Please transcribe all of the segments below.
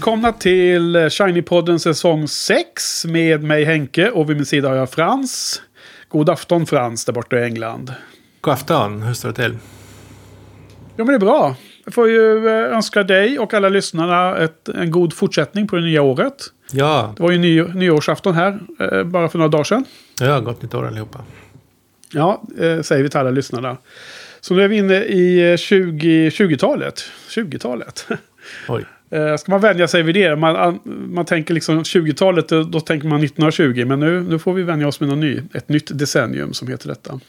Välkomna till Shiny-podden säsong 6 med mig Henke och vid min sida har jag Frans. God afton Frans där borta i England. God afton, hur står det till? Jo men det är bra. Jag får ju eh, önska dig och alla lyssnarna ett, en god fortsättning på det nya året. Ja. Det var ju ny, nyårsafton här eh, bara för några dagar sedan. Ja, gott nytt år allihopa. Ja, eh, säger vi till alla lyssnarna. Så nu är vi inne i 20, 20-talet. 20-talet. Oj. Eh, ska man vänja sig vid det? Man, man tänker liksom 20-talet, då, tänker man 1920. Men nu, nu får vi vänja oss med något ny, ett nytt decennium som heter detta.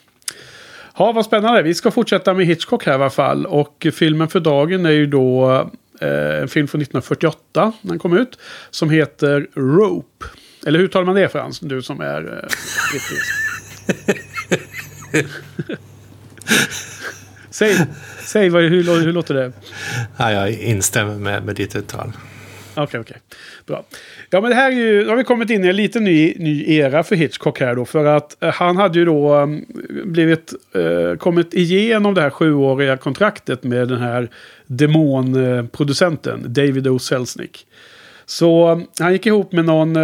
Ja, vad spännande. Vi ska fortsätta med Hitchcock här i alla fall. Och filmen för dagen är ju då eh, en film från 1948. Den kom ut. Som heter Rope. Eller hur talar man det Frans? Du som är eh, brittisk. säg, säg vad, hur, hur låter det? Ja, jag instämmer med, med ditt uttal. Okej, okay, okej. Okay. Bra. Ja, men det här är ju, har vi kommit in i en liten ny, ny era för Hitchcock här då. För att eh, han hade ju då um, blivit, uh, kommit igenom det här sjuåriga kontraktet med den här demonproducenten David O. Selznick. Så um, han gick ihop med någon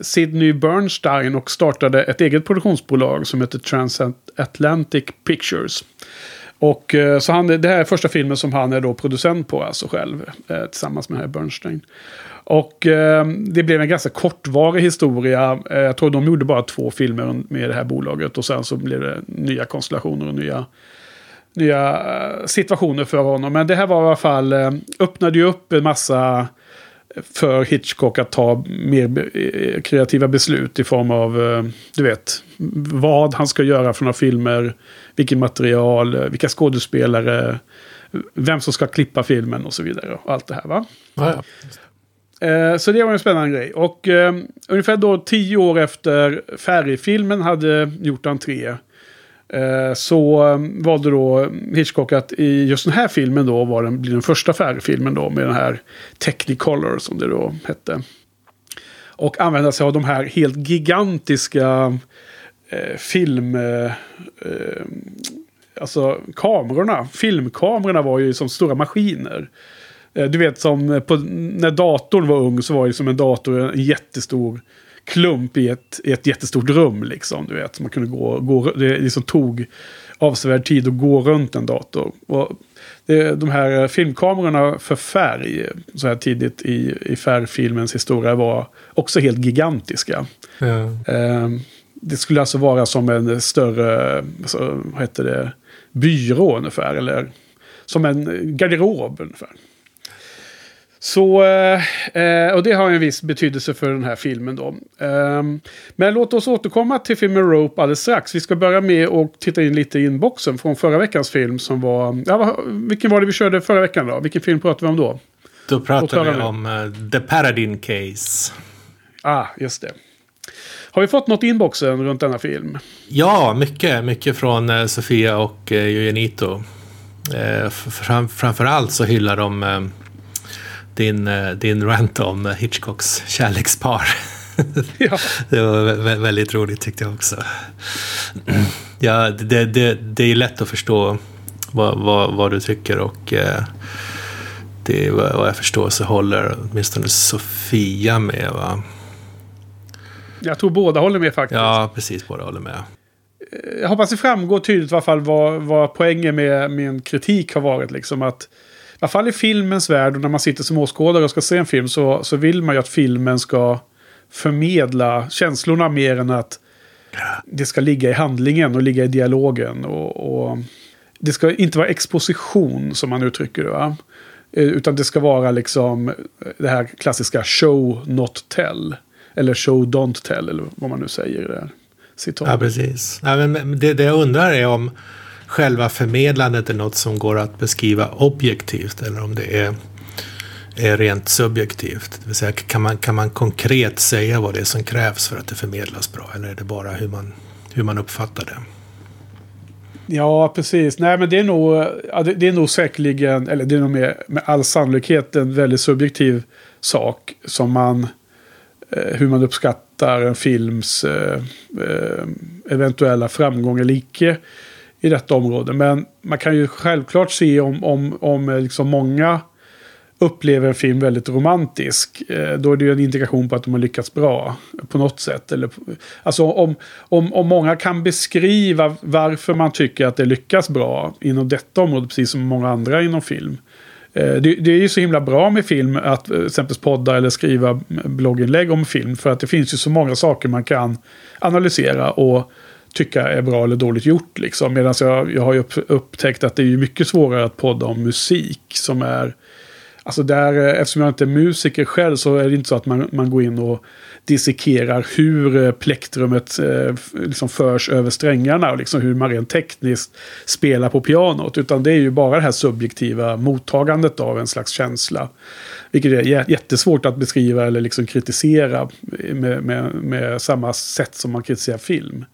Sidney Bernstein och startade ett eget produktionsbolag som heter Transatlantic Pictures. Och eh, så han, det här är första filmen som han är då producent på, alltså själv, eh, tillsammans med här Bernstein. Och eh, det blev en ganska kortvarig historia. Eh, jag tror de gjorde bara två filmer med det här bolaget. Och sen så blev det nya konstellationer och nya, nya eh, situationer för honom. Men det här var i alla fall, eh, öppnade ju upp en massa för Hitchcock att ta mer eh, kreativa beslut i form av, eh, du vet, vad han ska göra för några filmer, vilket material, vilka skådespelare, vem som ska klippa filmen och så vidare. Och allt det här va? Ja. Eh, så det var en spännande grej. Och eh, ungefär då tio år efter färgfilmen hade gjort entré. Eh, så ehm, valde då Hitchcock att i just den här filmen då var den, blir den första färgfilmen då med den här Technicolor som det då hette. Och använda sig av de här helt gigantiska eh, film... Eh, eh alltså kamerorna. Filmkamerorna var ju som stora maskiner. Eh, du vet som på, när datorn var ung så var det som en dator en jättestor klump i ett, i ett jättestort rum. Liksom, du vet, man kunde gå, gå, det liksom tog avsevärd tid att gå runt en dator. Och det, de här filmkamerorna för färg, så här tidigt i, i färgfilmens historia, var också helt gigantiska. Ja. Eh, det skulle alltså vara som en större, alltså, vad heter det, byrå ungefär. Eller som en garderob ungefär. Så, eh, och det har en viss betydelse för den här filmen då. Eh, men låt oss återkomma till filmen Rope alldeles strax. Vi ska börja med att titta in lite i inboxen från förra veckans film som var... Ja, vilken var det vi körde förra veckan då? Vilken film pratade vi om då? Då pratade vi om uh, The Paradine Case. Ah, just det. Har vi fått något i inboxen runt denna film? Ja, mycket. Mycket från uh, Sofia och uh, Eugenito. Uh, fram, framförallt så hyllar de din, din rant om Hitchcocks kärlekspar. Ja. det var väldigt roligt tyckte jag också. Ja, det, det, det är lätt att förstå vad, vad, vad du tycker och eh, det, vad jag förstår så håller åtminstone Sofia med va? Jag tror båda håller med faktiskt. Ja, precis. Båda håller med. Jag hoppas det framgår tydligt i alla fall vad, vad poängen med min kritik har varit. Liksom att alla fall i filmens värld och när man sitter som åskådare och ska se en film så, så vill man ju att filmen ska förmedla känslorna mer än att det ska ligga i handlingen och ligga i dialogen. Och, och det ska inte vara exposition som man uttrycker det. Va? Utan det ska vara liksom det här klassiska show not tell. Eller show don't tell eller vad man nu säger i det här citatet. Ja, precis. Ja, men det, det jag undrar är om själva förmedlandet är något som går att beskriva objektivt eller om det är, är rent subjektivt. Det vill säga, kan man, kan man konkret säga vad det är som krävs för att det förmedlas bra eller är det bara hur man, hur man uppfattar det? Ja, precis. Nej, men det är nog, det, är nog säkerligen, eller det är nog med, med all sannolikhet en väldigt subjektiv sak som man, eh, hur man uppskattar en films eh, eh, eventuella framgång eller icke i detta område. Men man kan ju självklart se om, om, om eh, liksom många upplever en film väldigt romantisk. Eh, då är det ju en indikation på att de har lyckats bra på något sätt. Eller, alltså om, om, om många kan beskriva varför man tycker att det lyckas bra inom detta område, precis som många andra inom film. Eh, det, det, är ju så himla bra med film att exempelvis podda eller skriva blogginlägg om film. För att det finns ju så många saker man kan analysera och tycka är bra eller dåligt gjort. Liksom. Medan jag, jag har ju upptäckt att det är mycket svårare att podda om musik som är Alltså där, eh, eftersom jag inte är musiker själv så är det inte så att man, man går in och dissekerar hur plektrumet eh, eh liksom förs över strängarna och liksom hur man rent tekniskt spelar på pianot. Utan det är ju bara det här subjektiva mottagandet av en slags känsla. Vilket är jättesvårt att beskriva eller liksom kritisera med, med, med samma sätt som man kritiserar film.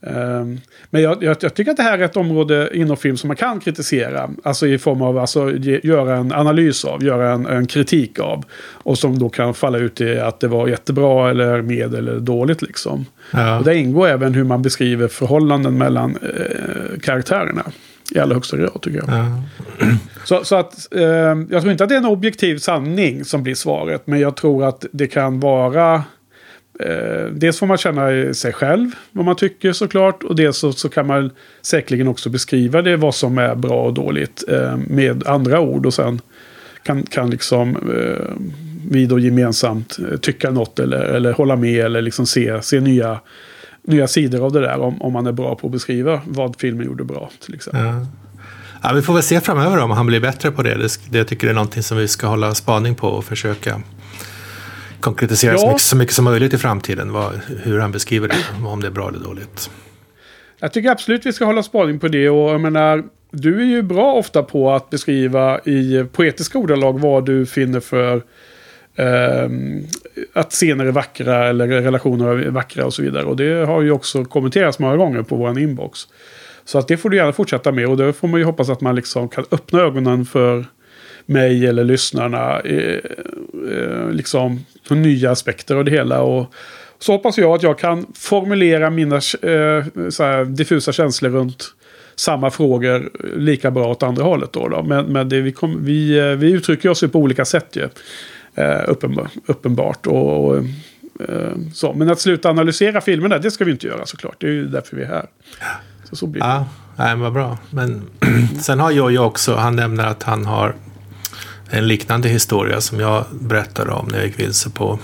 Um, men jag, jag, jag, tycker att det här är ett område inom film som man kan kritisera. Alltså i form av alltså, göra en analys av, göra en, en, kritik av. Och som då kan falla ut i att det var jättebra eller med eller dåligt liksom. Ja. Och det ingår även hur man beskriver förhållanden mellan eh, karaktärerna. I allra högsta grad tycker jag. Ja. Så, så, att eh, jag tror inte att det är en objektiv sanning som blir svaret. Men jag tror att det kan vara Eh, dels får man känna sig själv, vad man tycker såklart. Och dels så, så, kan man säkerligen också beskriva det, vad som är bra och dåligt eh, med andra ord. Och sen kan, kan liksom eh, vi då gemensamt eh, tycka något eller, eller hålla med eller liksom se, se nya, nya sidor av det där. Om, om man är bra på att beskriva vad filmen gjorde bra till exempel. Ja. Ja, vi får väl se framöver om han blir bättre på det. det. Det tycker jag är någonting som vi ska hålla spaning på och försöka konkretisera ja. så, mycket, så, mycket, som möjligt i framtiden. Vad, hur han beskriver det, om det är bra eller dåligt. Jag tycker absolut vi ska hålla spaning på det. Och jag menar, du är ju bra ofta på att beskriva i poetiska ordalag vad du finner för eh, att scener är vackra eller relationer är vackra och så vidare. Och det har ju också kommenterats många gånger på vår inbox. Så att det får du gärna fortsätta med och då får man ju hoppas att man liksom kan öppna ögonen för mig eller lyssnarna. Eh, eh, liksom nya aspekter av det hela. Och så hoppas jag att jag kan formulera mina eh, så diffusa känslor runt samma frågor lika bra åt andra hållet. Då, då. Men, men det, vi, kom, vi, eh, vi uttrycker oss ju på olika sätt ju. Eh, uppenbar, uppenbart. Och, och eh, så. Men att sluta analysera filmerna, det ska vi inte göra såklart. Det är ju därför vi är här. Så, så blir det. Ja, nej, vad bra. Men sen har Jojje också, han nämner att han har en liknande historia som jag berättade om när jag gick vilse på,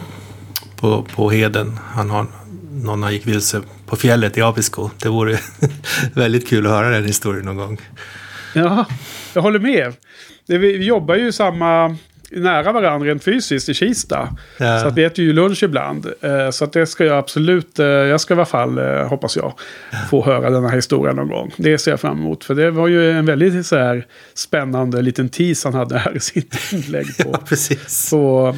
på, på Heden. Han har, någon han gick vilse på fjället i Abisko. Det vore väldigt kul att höra den historien någon gång. Ja, jag håller med. Vi, vi jobbar ju i samma nära varandra rent fysiskt i Kista. Ja. Så att vi äter ju lunch ibland. Eh, så att det ska jag absolut, eh, jag ska i alla fall, eh, hoppas jag, få höra den här historien någon gång. Det ser jag fram emot. För det var ju en väldigt så här, spännande liten tease han hade här i sitt inlägg. På, ja, precis. på,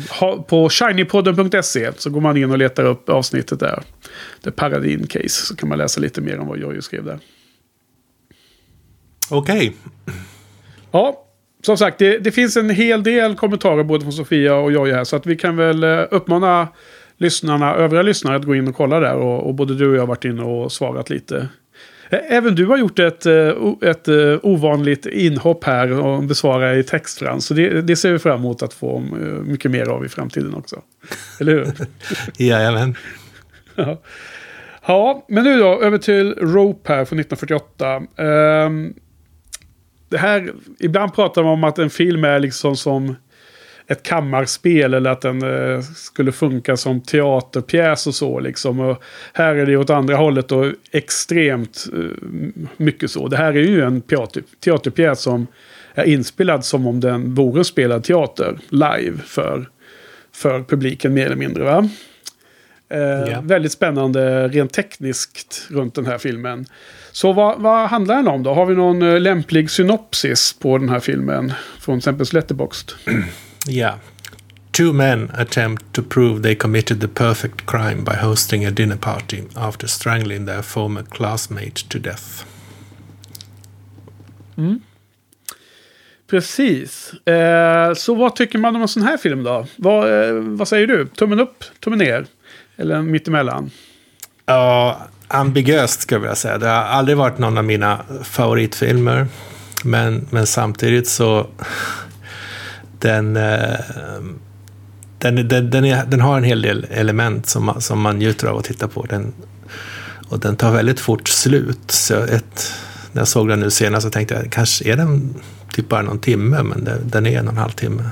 på shinypodden.se så går man in och letar upp avsnittet där. The Paradine Case. Så kan man läsa lite mer om vad Jojje skrev där. Okej. Okay. Ja, som sagt, det, det, finns en hel del kommentarer både från Sofia och jag här. Så att vi kan väl eh, uppmana lyssnarna, övriga lyssnare att gå in och kolla där. Och, och både du och jag har varit inne och svarat lite. Även du har gjort ett, eh, ett eh, ovanligt inhopp här och besvara i textran. Så det, det ser vi fram emot att få mycket mer av i framtiden också. Eller hur? Jajamän. ja. ja, men nu då över till Rope här från 1948. Um, det här, ibland pratar man om att en film är liksom som ett kammarspel eller att den eh, skulle funka som teaterpjäs och så liksom. Och här är det åt andra hållet och extremt eh, mycket så. Det här är ju en teater, teaterpjäs som är inspelad som om den vore spelad teater live för, för publiken mer eller mindre. Va? Eh, yeah. Väldigt spännande rent tekniskt runt den här filmen. Så vad, vad handlar den om då? Har vi någon uh, lämplig synopsis på den här filmen? Från exempel Letterboxd. Ja. Two men attempt to prove they committed the perfect crime by hosting a dinner party after strangling their former classmate to death. Mm. Precis. Eh, så vad tycker man om en sån här film då? Vad, eh, vad säger du? Tummen upp, tummen ner? Eller mittemellan? Ja, Ambigöst, skulle jag vilja säga. Det har aldrig varit någon av mina favoritfilmer. Men, men samtidigt så... den, eh, den, den, den, är, den, har en hel del element som, som man njuter av att titta på. Den, och den tar väldigt fort slut. Så ett, när jag såg den nu senast så tänkte jag kanske är den typ bara någon timme, men det, den är en och en halv timme.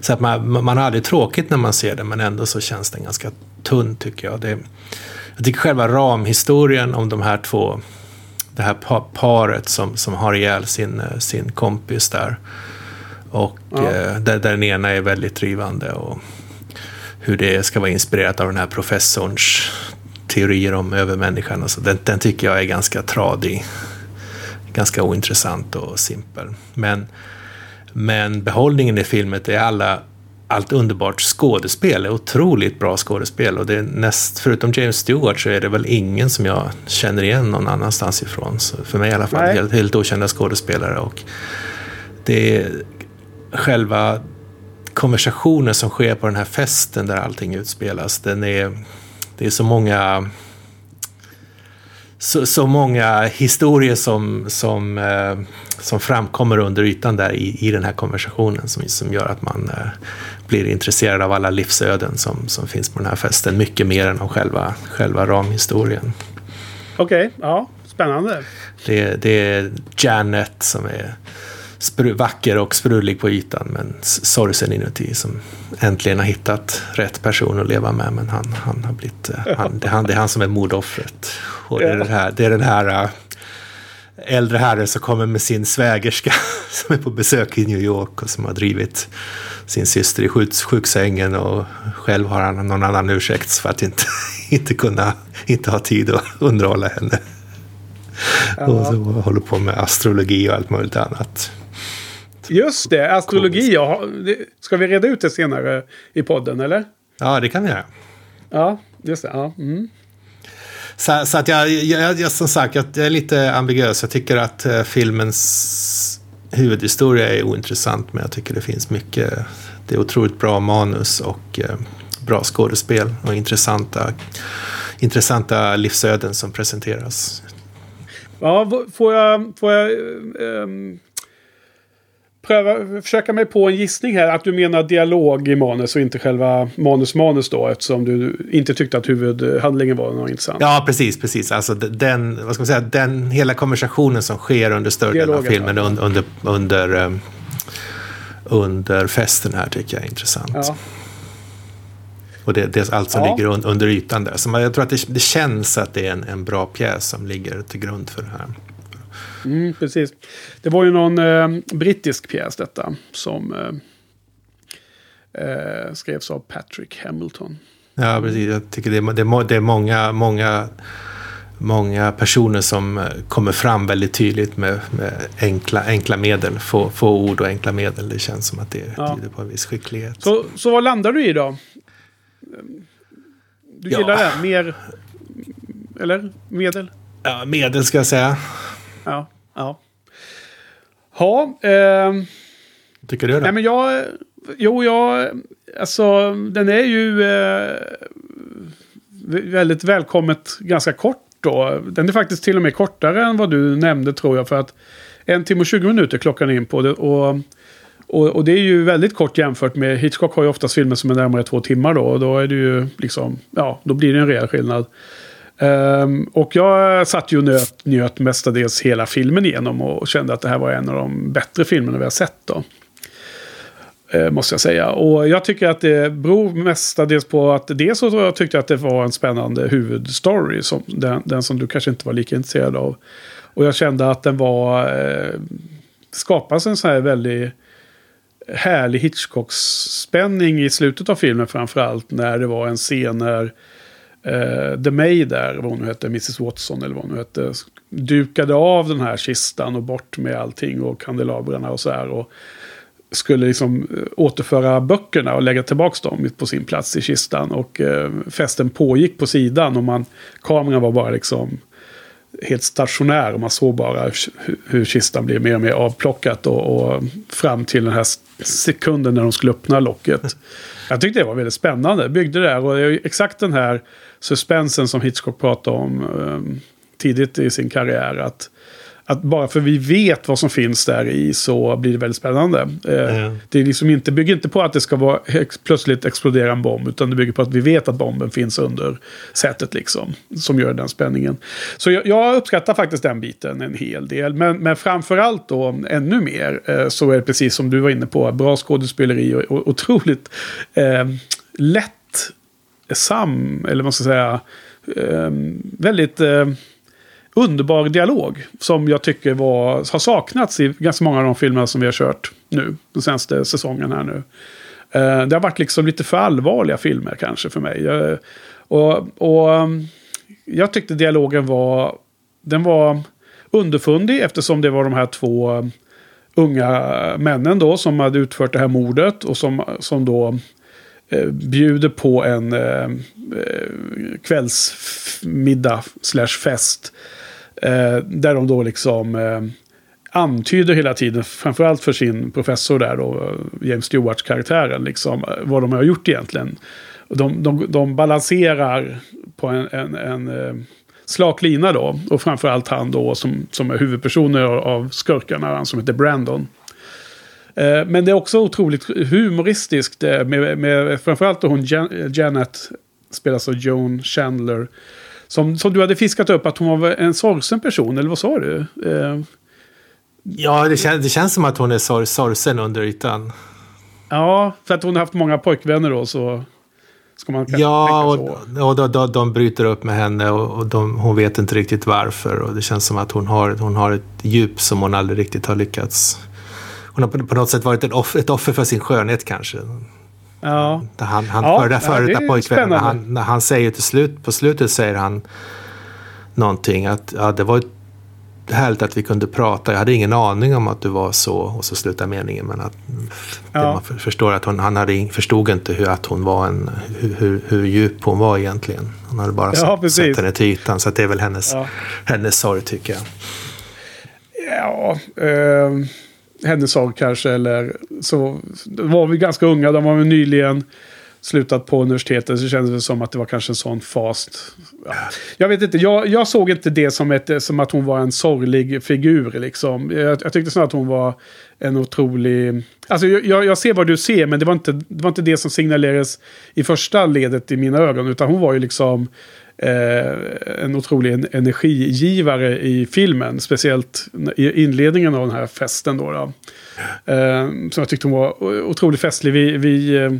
Så att man, man har aldrig tråkigt när man ser den, men ändå så känns den ganska tunn tycker jag. Det, jag tycker själva ramhistorien om de här två, det här paret som, som har ihjäl sin, sin kompis där. Och ja. eh, där, där den ena är väldigt drivande. Och hur det ska vara inspirerat av den här professorns teorier om övermänniskan. Alltså, den, den tycker jag är ganska tradig. Ganska ointressant och simpel. Men, men behållningen i filmen är alla allt underbart skådespel, otroligt bra skådespel. Och det är näst, förutom James Stewart så är det väl ingen som jag känner igen någon annanstans ifrån. Så för mig i alla fall helt, helt okända skådespelare. Och det är själva konversationen som sker på den här festen där allting utspelas. Den är, det är så många så, så många historier som, som, eh, som framkommer under ytan där i, i den här konversationen som, som gör att man eh, blir intresserad av alla livsöden som, som finns på den här festen. Mycket mer än om själva, själva ramhistorien. Okej, okay, ja, spännande. Det, det är Janet som är vacker och sprudlig på ytan men sorgsen inuti som äntligen har hittat rätt person att leva med. Men han, han har blivit, eh, han, det, är han, det är han som är mordoffret. Och det är, den här, det är den här uh, äldre herren som kommer med sin svägerska som är på besök i New York och som har drivit sin syster i sjuk, sjuksängen och själv har han någon annan ursäkt för att inte, inte kunna, inte ha tid att underhålla henne. Ja. Och så håller på med astrologi och allt möjligt annat. Just det, astrologi. Ska vi reda ut det senare i podden, eller? Ja, det kan vi göra. Ja, just det. Ja. Mm. Så, så, att jag, jag, jag, som sagt, jag är lite ambiguös. Jag tycker att uh, filmens huvudhistoria är ointressant, men jag tycker det finns mycket. Det är otroligt bra manus och eh, bra skådespel och intressanta, intressanta livsöden som presenteras. Ja, får jag, får jag um, pröva, försöka mig på en gissning här. Att du menar dialog i manus och inte själva manus-manus då. Eftersom du inte tyckte att huvudhandlingen var något intressant. Ja, precis, precis. Alltså den, vad ska man säga, den hela konversationen som sker under större delen av filmen ja. under, under, under, um, under festen här tycker jag är intressant. Ja. Och det, det är allt som ja. ligger un, under ytan där. Så jag tror att det, det känns att det är en, en bra pjäs som ligger till grund för det här. Mm, precis. Det var ju någon eh, brittisk pjäs detta. Som eh, eh, skrevs av Patrick Hamilton. Ja, precis. Jag tycker det är, det är, det är många, många, många personer som eh, kommer fram väldigt tydligt med, med enkla, enkla medel. Få, få ord och enkla medel. Det känns som att det ja. tyder på en viss skicklighet. Så, så vad landar du i då? Du gillar ja. det? Mer... Eller? Medel? Ja, medel ska jag säga. Ja. Ja. Ja. Eh, Tycker du då? Nej men jag... Jo, jag... Alltså, den är ju eh, väldigt välkommet ganska kort då. Den är faktiskt till och med kortare än vad du nämnde tror jag. För att en timme och 20 minuter klockan in på det. Och, och, och, det är ju väldigt kort jämfört med Hitchcock har ju oftast filmer som är närmare två timmar då. Och då är det ju liksom, ja, då blir det en rejäl skillnad. Um, och jag satt ju och nöt, njöt mestadels hela filmen igenom och kände att det här var en av de bättre filmerna vi har sett då. Uh, måste jag säga. Och jag tycker att det beror mestadels på att dels så jag tyckte att det var en spännande huvudstory. Som den, den som du kanske inte var lika intresserad av. Och jag kände att den var... Uh, skapas en sån här väldigt härlig Hitchcock-spänning i slutet av filmen framförallt. När det var en scen när eh, The May där, vad hon nu hette, Mrs Watson eller vad hon nu hette, dukade av den här kistan och bort med allting och kandelabrarna och så här. Och skulle liksom eh, återföra böckerna och lägga tillbaka dem på sin plats i kistan. Och eh, festen pågick på sidan och man, kameran var bara liksom helt stationär. Man såg bara hur, kistan blev mer och mer avplockat. Och, och, fram till den här sekunden när de skulle öppna locket. Jag tyckte det var väldigt spännande. Byggde det där och exakt den här suspensen som Hitchcock pratade om um, tidigt i sin karriär. Att, att bara för vi vet vad som finns där i så blir det väldigt spännande. Ja. Det är liksom inte, bygger inte på att det ska vara plötsligt explodera en bomb. Utan det bygger på att vi vet att bomben finns under sätet liksom. Som gör den spänningen. Så jag, jag uppskattar faktiskt den biten en hel del. Men, men framförallt då ännu mer eh, så är det precis som du var inne på. Bra skådespeleri och, och otroligt eh, lätt sam, eller vad ska säga. Eh, väldigt eh, underbar dialog. Som jag tycker var, har saknats i ganska många av de filmerna som vi har kört nu. Den senaste säsongen här nu. Eh, det har varit liksom lite för allvarliga filmer kanske för mig. Och, och um, jag tyckte dialogen var, den var underfundig eftersom det var de här två um, unga männen då som hade utfört det här mordet och som, som då eh, Eh, bjuder på en eh, eh, kvällsmiddag slash fest. Eh, där de då liksom eh, antyder hela tiden, framförallt för sin professor där då, James Stewarts karaktären, liksom, eh, vad de har gjort egentligen. De, de, de balanserar på en, en, en eh, slak lina då. Och framförallt han då som, som är huvudpersonen av, av skurkarna, han som heter Brandon. Eh, Men det är också otroligt humoristiskt. eh, Med, med, framförallt hon Jan, Janet, spelas av Joan Chandler. Som, som du hade fiskat upp att hon var en sorgsen person, eller vad sa du? Eh, Ja, det, kän, det känns som att hon är sor sorgsen under ytan. Ja, för att hon har haft många pojkvänner då så ska man kanske Ja, tänka så. och, och de, de, de bryter upp med henne och, och de, hon vet inte riktigt varför. Och det känns som att hon har, hon har ett djup som hon aldrig riktigt har lyckats... Hon har på, något sätt varit ett offer, ett offer för sin skönhet kanske. Ja, Där han, han Ja, före ja, före det är detta pojkvännen, när han, när han säger till slut, på slutet säger han någonting att ja, det var härligt att vi kunde prata. Jag hade ingen aning om att du var så och så slutar meningen. Men att Ja. man för- förstår att hon, han hade, förstod inte hur, att hon var en, hur, hur, hur djup hon var egentligen. Han hade bara Ja, precis. sett henne till ytan. Så det är väl hennes, Ja. hennes sorg tycker jag. ja eh, hennes sak kanske. Eller så var vi ganska unga. De var väl nyligen slutat på universitetet. Så kändes det som att det var kanske en sån fas. Ja. Jag vet inte. Jag, jag såg inte det som, ett, som att hon var en sorglig figur. Liksom. Jag, jag tyckte snarare att hon var en otrolig... Alltså jag, jag ser vad du ser. Men det var, inte, det var inte det som signalerades i första ledet i mina ögon. Utan hon var ju liksom Eh, en otrolig energigivare i filmen. Speciellt i inledningen av den här festen. Då, då. Eh, som jag tyckte hon var otroligt festlig. Vi, vi eh,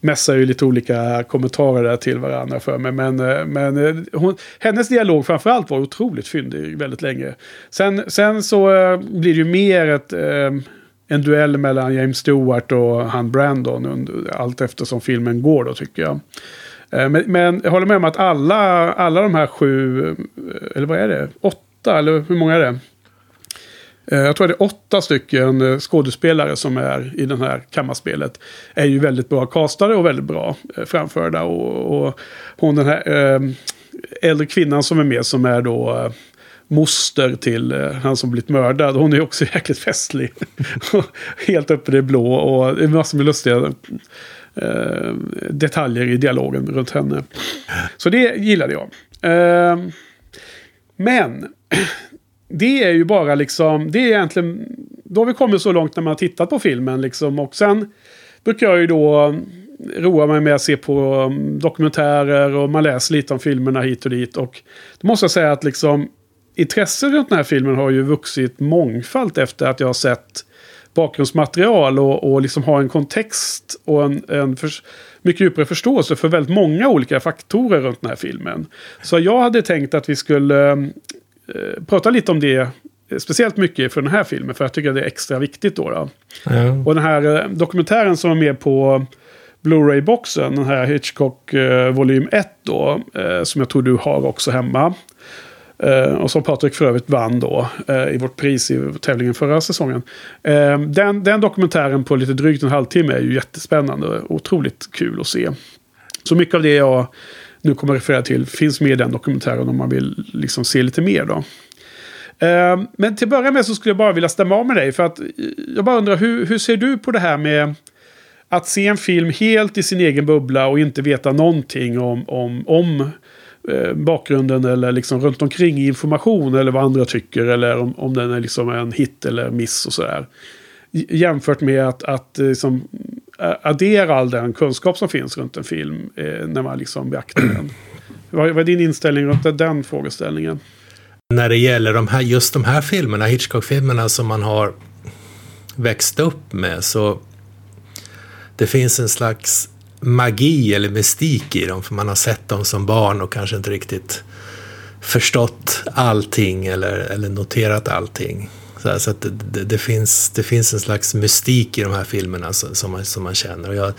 mässar ju lite olika kommentarer där till varandra för mig. Men, eh, men eh, hon, hennes dialog framförallt var otroligt fyndig väldigt länge. Sen, sen så eh, blir det ju mer ett... Eh, en duell mellan James Stewart och han Brandon allt eftersom filmen går då tycker jag. Eh, men, men jag håller med om att alla, alla de här sju, eh, eller vad är det? Åtta, eller hur många är det? Eh, jag tror det är åtta stycken skådespelare som är i det här kammarspelet. Är ju väldigt bra castade och väldigt bra framförda. Och, och hon den här äldre kvinnan som är med som är då moster till han som blivit mördad. Hon är också jäkligt festlig. Helt uppe i det blå och det är massor med lustiga eh, detaljer i dialogen runt henne. Så det gillade jag. Eh, men det är ju bara liksom, det är egentligen, då har vi kommit så långt när man har tittat på filmen liksom. Och sen brukar jag ju då roa mig med att se på um, dokumentärer och man läser lite om filmerna hit och dit. Och då måste jag säga att liksom intresset runt den här filmen har ju vuxit mångfalt efter att jag har sett bakgrundsmaterial och, och liksom ha en kontext och en, en förs- mycket djupare förståelse för väldigt många olika faktorer runt den här filmen. Så jag hade tänkt att vi skulle eh, prata lite om det, eh, speciellt mycket för den här filmen, för jag tycker att det är extra viktigt då. då. Ja. Och den här eh, dokumentären som är med på Blu-ray-boxen, den här Hitchcock eh, volym 1 då, eh, som jag tror du har också hemma. Eh, och som Patrik för övrigt vann då eh, i vårt pris i tävlingen förra säsongen. Eh, den, den dokumentären på lite drygt en halvtimme är ju jättespännande och otroligt kul att se. Så mycket av det jag nu kommer att referera till finns med i den dokumentären om man vill liksom se lite mer då. Eh, men till att börja med så skulle jag bara vilja stämma av med dig. För att jag bara undrar, hur, hur ser du på det här med att se en film helt i sin egen bubbla och inte veta någonting om, om, om Eh, bakgrunden eller liksom runt omkring information eller vad andra tycker. Eller om, om den är liksom en hit eller miss och sådär. Jämfört med att, att eh, liksom, addera all den kunskap som finns runt en film eh, när man liksom beaktar den. Vad, vad är din inställning runt den frågeställningen? När det gäller de här, just de här filmerna, Hitchcock-filmerna som man har växt upp med så det finns en slags magi eller mystik i dem för man har sett dem som barn och kanske inte riktigt förstått allting eller, eller noterat allting. Så, så att det, det, finns, det finns en slags mystik i de här filmerna som, som, man, som man känner. Och jag,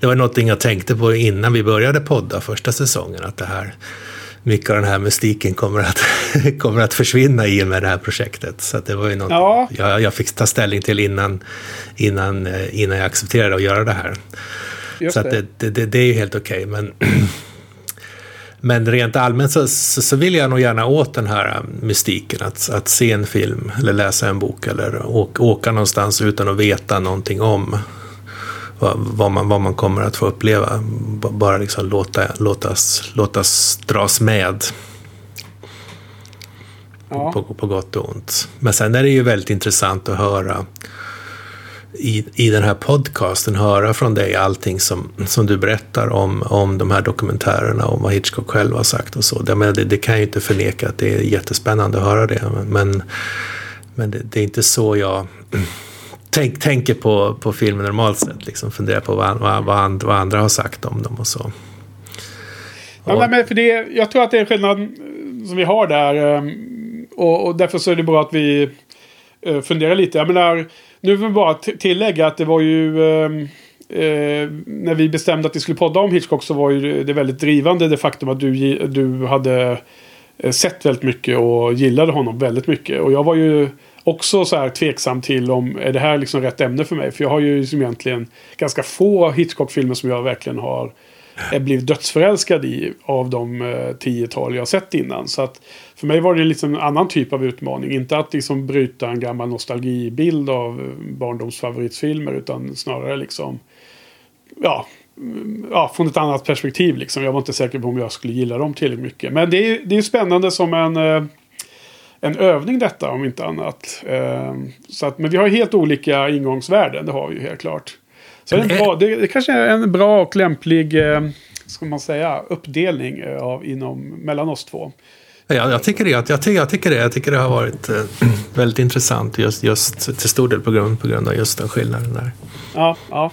det var någonting jag tänkte på innan vi började podda första säsongen, att det här mycket av den här mystiken kommer att, kommer att försvinna i och med det här projektet. Så det var ju något ja. jag, jag fick ta ställning till innan, innan, eh, innan jag accepterade att göra det här. Just så det. Det, det, det, är ju helt okej. Okay, men, men rent allmänt så, så, så, vill jag nog gärna åt den här eh, mystiken. Att, att se en film eller läsa en bok eller åka, åka någonstans utan att veta någonting om vad, vad, man, vad man kommer att få uppleva. Bara liksom låta, låtas, låtas dras med. Ja. På, på gott och ont. Men sen är det ju väldigt intressant att höra i, i den här podcasten höra från dig allting som, som du berättar om, om de här dokumentärerna, om vad Hitchcock själv har sagt och så. Det, det, det kan jag ju inte förneka att det är jättespännande att höra det. Men, men det, det är inte så jag tänk, tänker på, på filmen normalt sett. Liksom funderar på vad, vad, vad, andra, vad andra har sagt om dem och så. Ja, men för det, jag tror att det är skillnad som vi har där. Ehm, och, och därför så är det bra att vi eh, funderar lite. Jag menar, nu vill jag bara tillägga att det var ju... Ehm, eh, när vi bestämde att vi skulle podda om Hitchcock så var ju det väldigt drivande det faktum att du, du hade eh, sett väldigt mycket och gillade honom väldigt mycket. Och jag var ju också så här tveksam till om är det här liksom rätt ämne för mig. För jag har ju liksom egentligen ganska få Hitchcock-filmer som jag verkligen har Eh, blivit dödsförälskad i av de eh, tiotal jag sett innan. Så att för mig var det liksom en annan typ av utmaning. Inte att liksom bryta en gammal nostalgibild av eh, barndomsfavoritfilmer utan snarare liksom ja, mm, ja, från ett annat perspektiv. Liksom. Jag var inte säker på om jag skulle gilla dem tillräckligt mycket. Men det är, det är spännande som en eh, en övning detta om inte annat. Eh, så att, men vi har helt olika ingångsvärden, det har vi ju helt klart. Så det, är bra, det, det kanske är en bra och lämplig eh, ska man säga, uppdelning eh, av, inom, mellan oss två. Ja, jag tycker det. Jag jag tycker det. Jag tycker det har varit eh, väldigt intressant just, just till stor del på grund, på grund av just den skillnaden där. Ja, ja.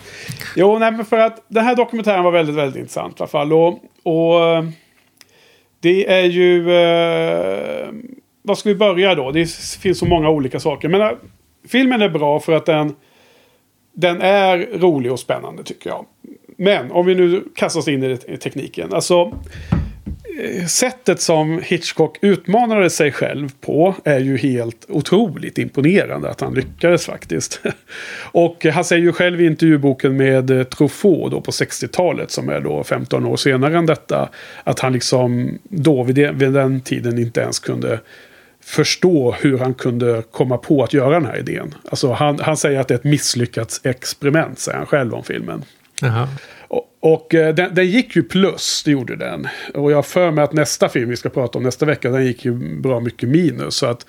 Jo, nej, men för att den här dokumentären var väldigt, väldigt intressant i alla fall. Och, och eh, det är ju... Eh, var ska vi börja då? Det finns så många olika saker. Men äh, filmen är bra för att den, den är rolig och spännande tycker jag. Men om vi nu kastar oss in i tekniken. Alltså eh, sättet som Hitchcock utmanade sig själv på är ju helt otroligt imponerande att han lyckades faktiskt. Och han säger ju själv i intervjuboken med Truffaut då på 60-talet som är då 15 år senare än detta. Att han liksom då vid, den tiden inte ens kunde förstå hur han kunde komma på att göra den här idén. Alltså han, han säger att det är ett misslyckat experiment, säger han själv om filmen. Jaha. Och eh, den, den, gick ju plus, det gjorde den. Och jag för mig att nästa film vi ska prata om nästa vecka, den gick ju bra mycket minus. Så att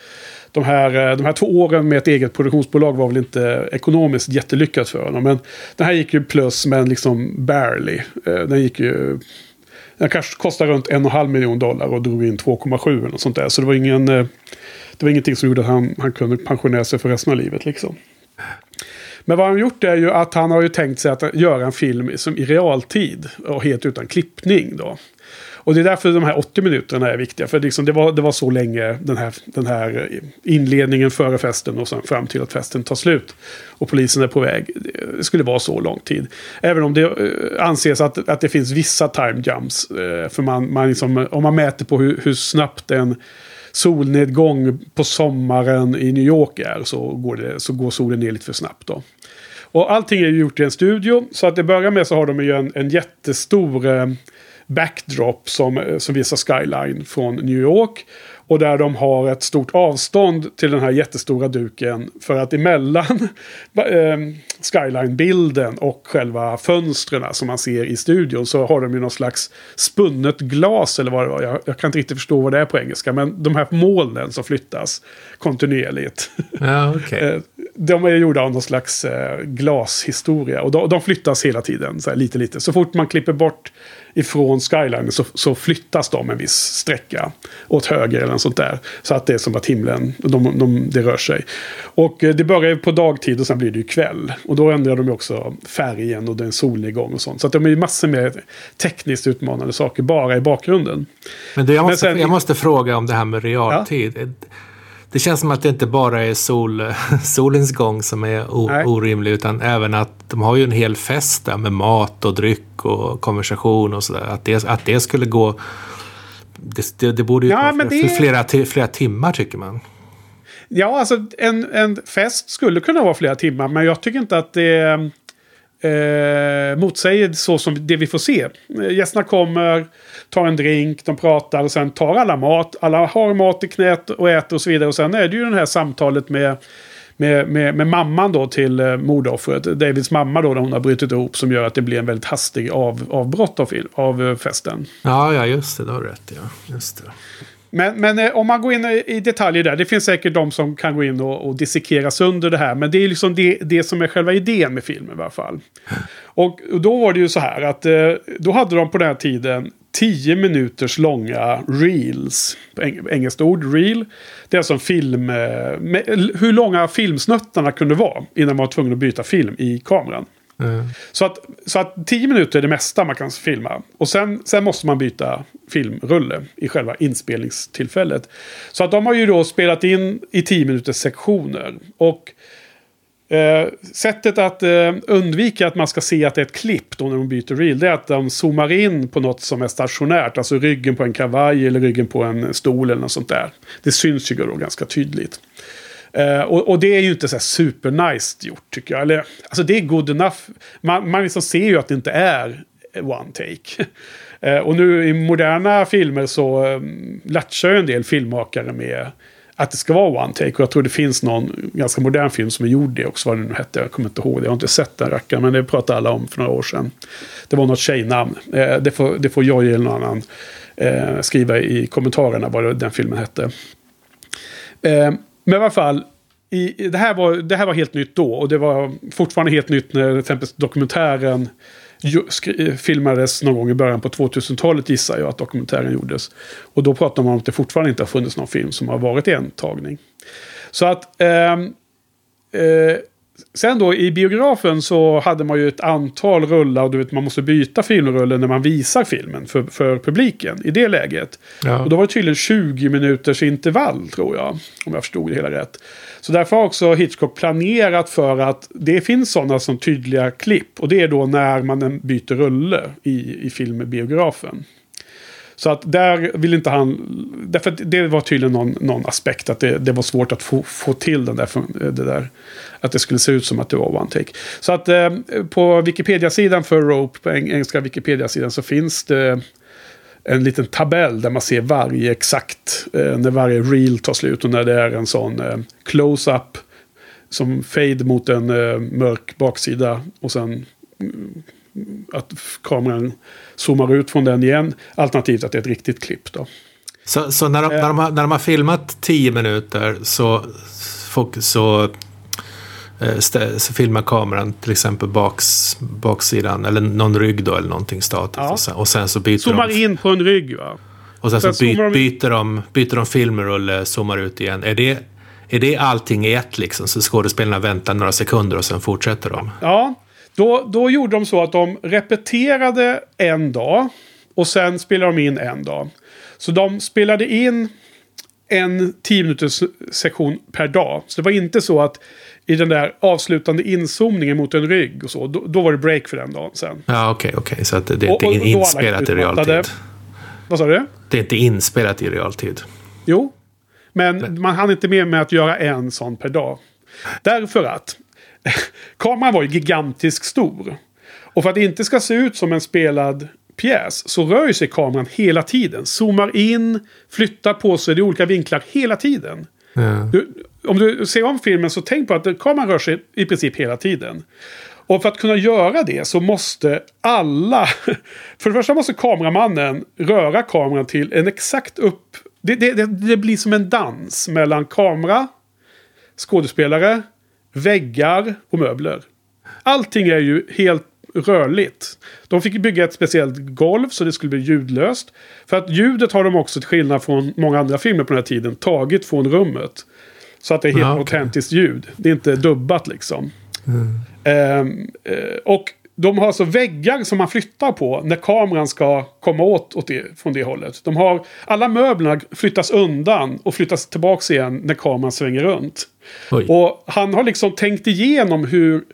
de här, eh, de här två åren med ett eget produktionsbolag var väl inte ekonomiskt jättelyckat för honom. Men den här gick ju plus, men liksom barely. Eh, den gick ju... Den kanske kostade runt en och en halv miljon dollar och drog in 2,7 eller något sånt där. Så det var ingen... Eh, det var ingenting som gjorde att han, han kunde pensionera sig för resten av livet liksom. Men vad han har gjort är ju att han har ju tänkt sig att göra en film som i realtid och helt utan klippning då. Och det är därför de här 80 minuterna är viktiga. För liksom det, var, det var så länge den här, den här inledningen före festen och sen fram till att festen tar slut. Och polisen är på väg. Det skulle vara så lång tid. Även om det eh, anses att, att det finns vissa time jumps. Eh, för man, man liksom, om man mäter på hur, hur snabbt en solnedgång på sommaren i New York är så går, det, så går solen ner lite för snabbt. Då. Och allting är gjort i en studio. Så att det börjar med så har de ju en, en jättestor eh, backdrop som, som visar skyline från New York. Och där de har ett stort avstånd till den här jättestora duken. För att emellan eh, skyline-bilden och själva fönstren som man ser i studion så har de ju någon slags spunnet glas eller vad det var. Jag, jag, kan inte riktigt förstå vad det är på engelska. Men de här molnen som flyttas kontinuerligt. Ja, okay. De är gjorda av någon slags eh, glashistoria. Och de, de flyttas hela tiden, så här, lite lite. Så fort man klipper bort ifrån skyline så, så flyttas de en viss sträcka åt höger eller något sånt där. Så att det är som att himlen, de, de, det rör sig. Och eh, det börjar på dagtid och sen blir det ju kväll. Och då ändrar de ju också färgen och det är en solnedgång och sånt. Så att de är ju massor med tekniskt utmanande saker bara i bakgrunden. Men, det, jag, måste, sen, jag måste fråga om det här med realtid. Ja. Det känns som att det inte bara är sol, solens gång som är orimlig utan även att de har ju en hel fest där med mat och dryck och konversation och sådär. Att det, att det skulle gå... Det, det, det borde ju ja, ta det... flera, flera timmar tycker man. Ja, alltså en, en fest skulle kunna vara flera timmar men jag tycker inte att det eh, motsäger så som det vi får se. Eh, gästerna kommer, tar en drink, de pratar och sen tar alla mat. Alla har mat i knät och äter och så vidare. Och sen är det ju det här samtalet med med, med, med mamman då till eh, mordoffret. Davids mamma då, när hon har brutit ihop. Som gör att det blir en väldigt hastig av, avbrott av, av eh, festen. Ja, ja, just det. Det har du rätt ja. Just det. Men, men eh, om man går in i detaljer där. Det finns säkert de som kan gå in och, och dissekera sönder det här. Men det är liksom det, det som är själva idén med filmen i alla fall. Och, och då var det ju så här att eh, då hade de på den här tiden 10 minuters långa reels. Eng engelskt ord, reel. Det är alltså en film. Eh, med, hur långa filmsnuttarna kunde vara innan man var tvungen att byta film i kameran. Mm. Så, att, så att tio minuter är det mesta man kan filma. Och sen, sen måste man byta filmrulle i själva inspelningstillfället. Så att de har ju då spelat in i tio minuters sektioner. Och Eh, sättet att eh, undvika att man ska se att det är ett klipp då när de byter reel. Det är att de zoomar in på något som är stationärt. Alltså ryggen på en kavaj eller ryggen på en stol eller något sånt där. Det syns ju då ganska tydligt. Eh, och, och, det är ju inte så här supernice gjort tycker jag. Eller, alltså det är good enough. Man, man liksom ser ju att det inte är one take. Eh, och nu i moderna filmer så um, latchar ju en del filmmakare med att det ska vara one take. Och jag tror det finns någon ganska modern film som är gjord det också. Vad den nu hette. Jag kommer inte ihåg det. Jag har inte sett den rackaren. Men det pratade alla om för några år sedan. Det var något tjejnamn. Eh, det, får, det får jag eller någon annan eh, skriva i kommentarerna vad den filmen hette. Eh, men i alla fall. I, det, här var, det här var helt nytt då. Och det var fortfarande helt nytt när till exempel dokumentären filmades någon gång i början på 2000-talet gissar jag att dokumentären gjordes. Och då pratar man om att det fortfarande inte har funnits någon film som har varit i en tagning. Så att... Ehm, eh, eh, sen då i biografen så hade man ju ett antal rullar och du vet man måste byta filmrulle när man visar filmen för, för publiken i det läget. Ja. Och då var det tydligen 20 minuters intervall tror jag. Om jag förstod det hela rätt. Så därför har också Hitchcock planerat för att det finns sådana som tydliga klipp. Och det är då när man byter rulle i, i filmbiografen. Så att där vill inte han... Därför att det var tydligen någon, någon aspekt att det, det, var svårt att få, få till den där, det där. Att det skulle se ut som att det var one take. Så att eh, på Wikipedia-sidan för Rope, på engelska Wikipedia-sidan, så finns det en liten tabell där man ser varje exakt eh, när varje reel tar slut och när det är en sån eh, close-up som fade mot en eh, mörk baksida och sen mm, att kameran zoomar ut från den igen. Alternativt att det är ett riktigt klipp då. Så, så när, de, när, de har, när de har filmat tio minuter så, så Eh, så filmar kameran till exempel baks, baksidan eller någon rygg då eller någonting statiskt. Ja. Och, sen, och sen så byter Zoomar de... in på en rygg va? Och sen, sen så by, de... byter, de, byter de filmrulle, zoomar ut igen. Är det, är det allting i ett liksom? Så skådespelarna väntar några sekunder och sen fortsätter de? Ja, då, då gjorde de så att de repeterade en dag. Och sen spelade de in en dag. Så de spelade in en 10 minuters sektion per dag. Så det var inte så att i den där avslutande inzoomningen mot en rygg och så. Då, då var det break för den dagen sen. Ja, okej, okay, okej. Okay. Så att det är inte och, och, inspelat i realtid. Vad sa du? Det är inte inspelat i realtid. Jo, men man hann inte med med att göra en sån per dag. Därför att kameran var ju gigantiskt stor. Och för att det inte ska se ut som en spelad pjäs så rör sig kameran hela tiden. Zoomar in, flyttar på sig i olika vinklar hela tiden. Ja. Du, om du ser om filmen så tänk på att kameran rör sig i princip hela tiden. Och för att kunna göra det så måste alla... För det första måste kameramannen röra kameran till en exakt upp... Det, det, det, det blir som en dans mellan kamera, skådespelare, väggar och möbler. Allting är ju helt rörligt. De fick bygga ett speciellt golv så det skulle bli ljudlöst. För att ljudet har de också, till skillnad från många andra filmer på den här tiden, tagit från rummet. Så att det är helt Ah, okej. autentiskt ljud. Det är inte dubbat liksom. Ehm, eh, och de har alltså väggar som man flyttar på när kameran ska komma åt, åt det, från det hållet. De har, alla möblerna flyttas undan och flyttas tillbaka igen när kameran svänger runt. Oj. Och han har liksom tänkt igenom hur,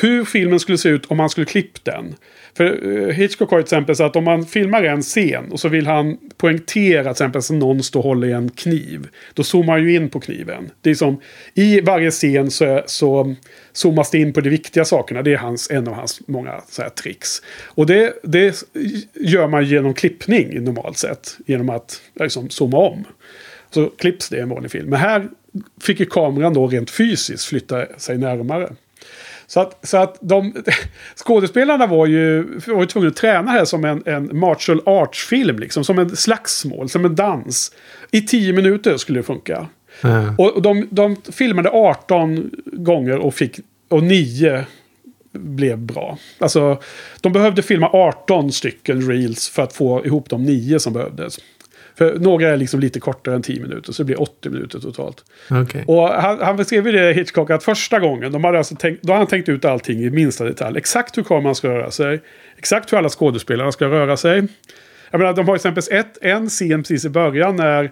hur filmen skulle se ut om man skulle klippt den. För eh, Hitchcock har ju till exempel så att om man filmar en scen och så vill han poängtera till exempel att någon står och håller i en kniv. Då zoomar han ju in på kniven. Det är som i varje scen så, så zoomas det in på de viktiga sakerna. Det är hans, en av hans många så här, tricks. Och det, det gör man genom klippning normalt sett. Genom att liksom, zooma om. Så klipps det i en vanlig film. Men här fick ju kameran då rent fysiskt flytta sig närmare. Så att, så att de, skådespelarna var ju, var ju tvungna att träna här som en, en martial arts-film. Liksom, som en slagsmål, som en dans. I tio minuter skulle det funka. Ja. Och de, de filmade 18 gånger och fick och 9 blev bra. Alltså, de behövde filma 18 stycken reels för att få ihop de 9 som behövdes. För några är liksom lite kortare än 10 minuter, så det blir 80 minuter totalt. Okej. Och han, han beskrev ju det Hitchcock att första gången, de hade alltså tänkt, då hade han tänkt ut allting i minsta detalj. Exakt hur kameran ska röra sig, exakt hur alla skådespelare ska röra sig. Jag menar, de har exempelvis ett, en scen precis i början när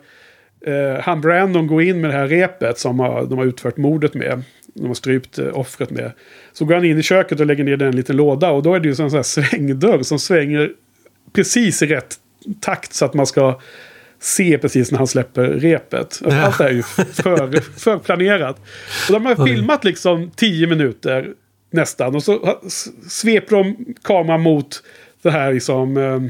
eh, han Brandon går in med det här repet som har, de har utfört mordet med. De har strypt eh, offret med. Så går han in i köket och lägger ner den i en liten låda. Och då är det ju en sån här svängdörr som svänger precis i rätt takt så att man ska se precis när han släpper repet. Ja. Allt det här är ju för, förplanerat. Och de har filmat liksom 10 minuter nästan. Och så sveper de kameran mot det här liksom... Eh,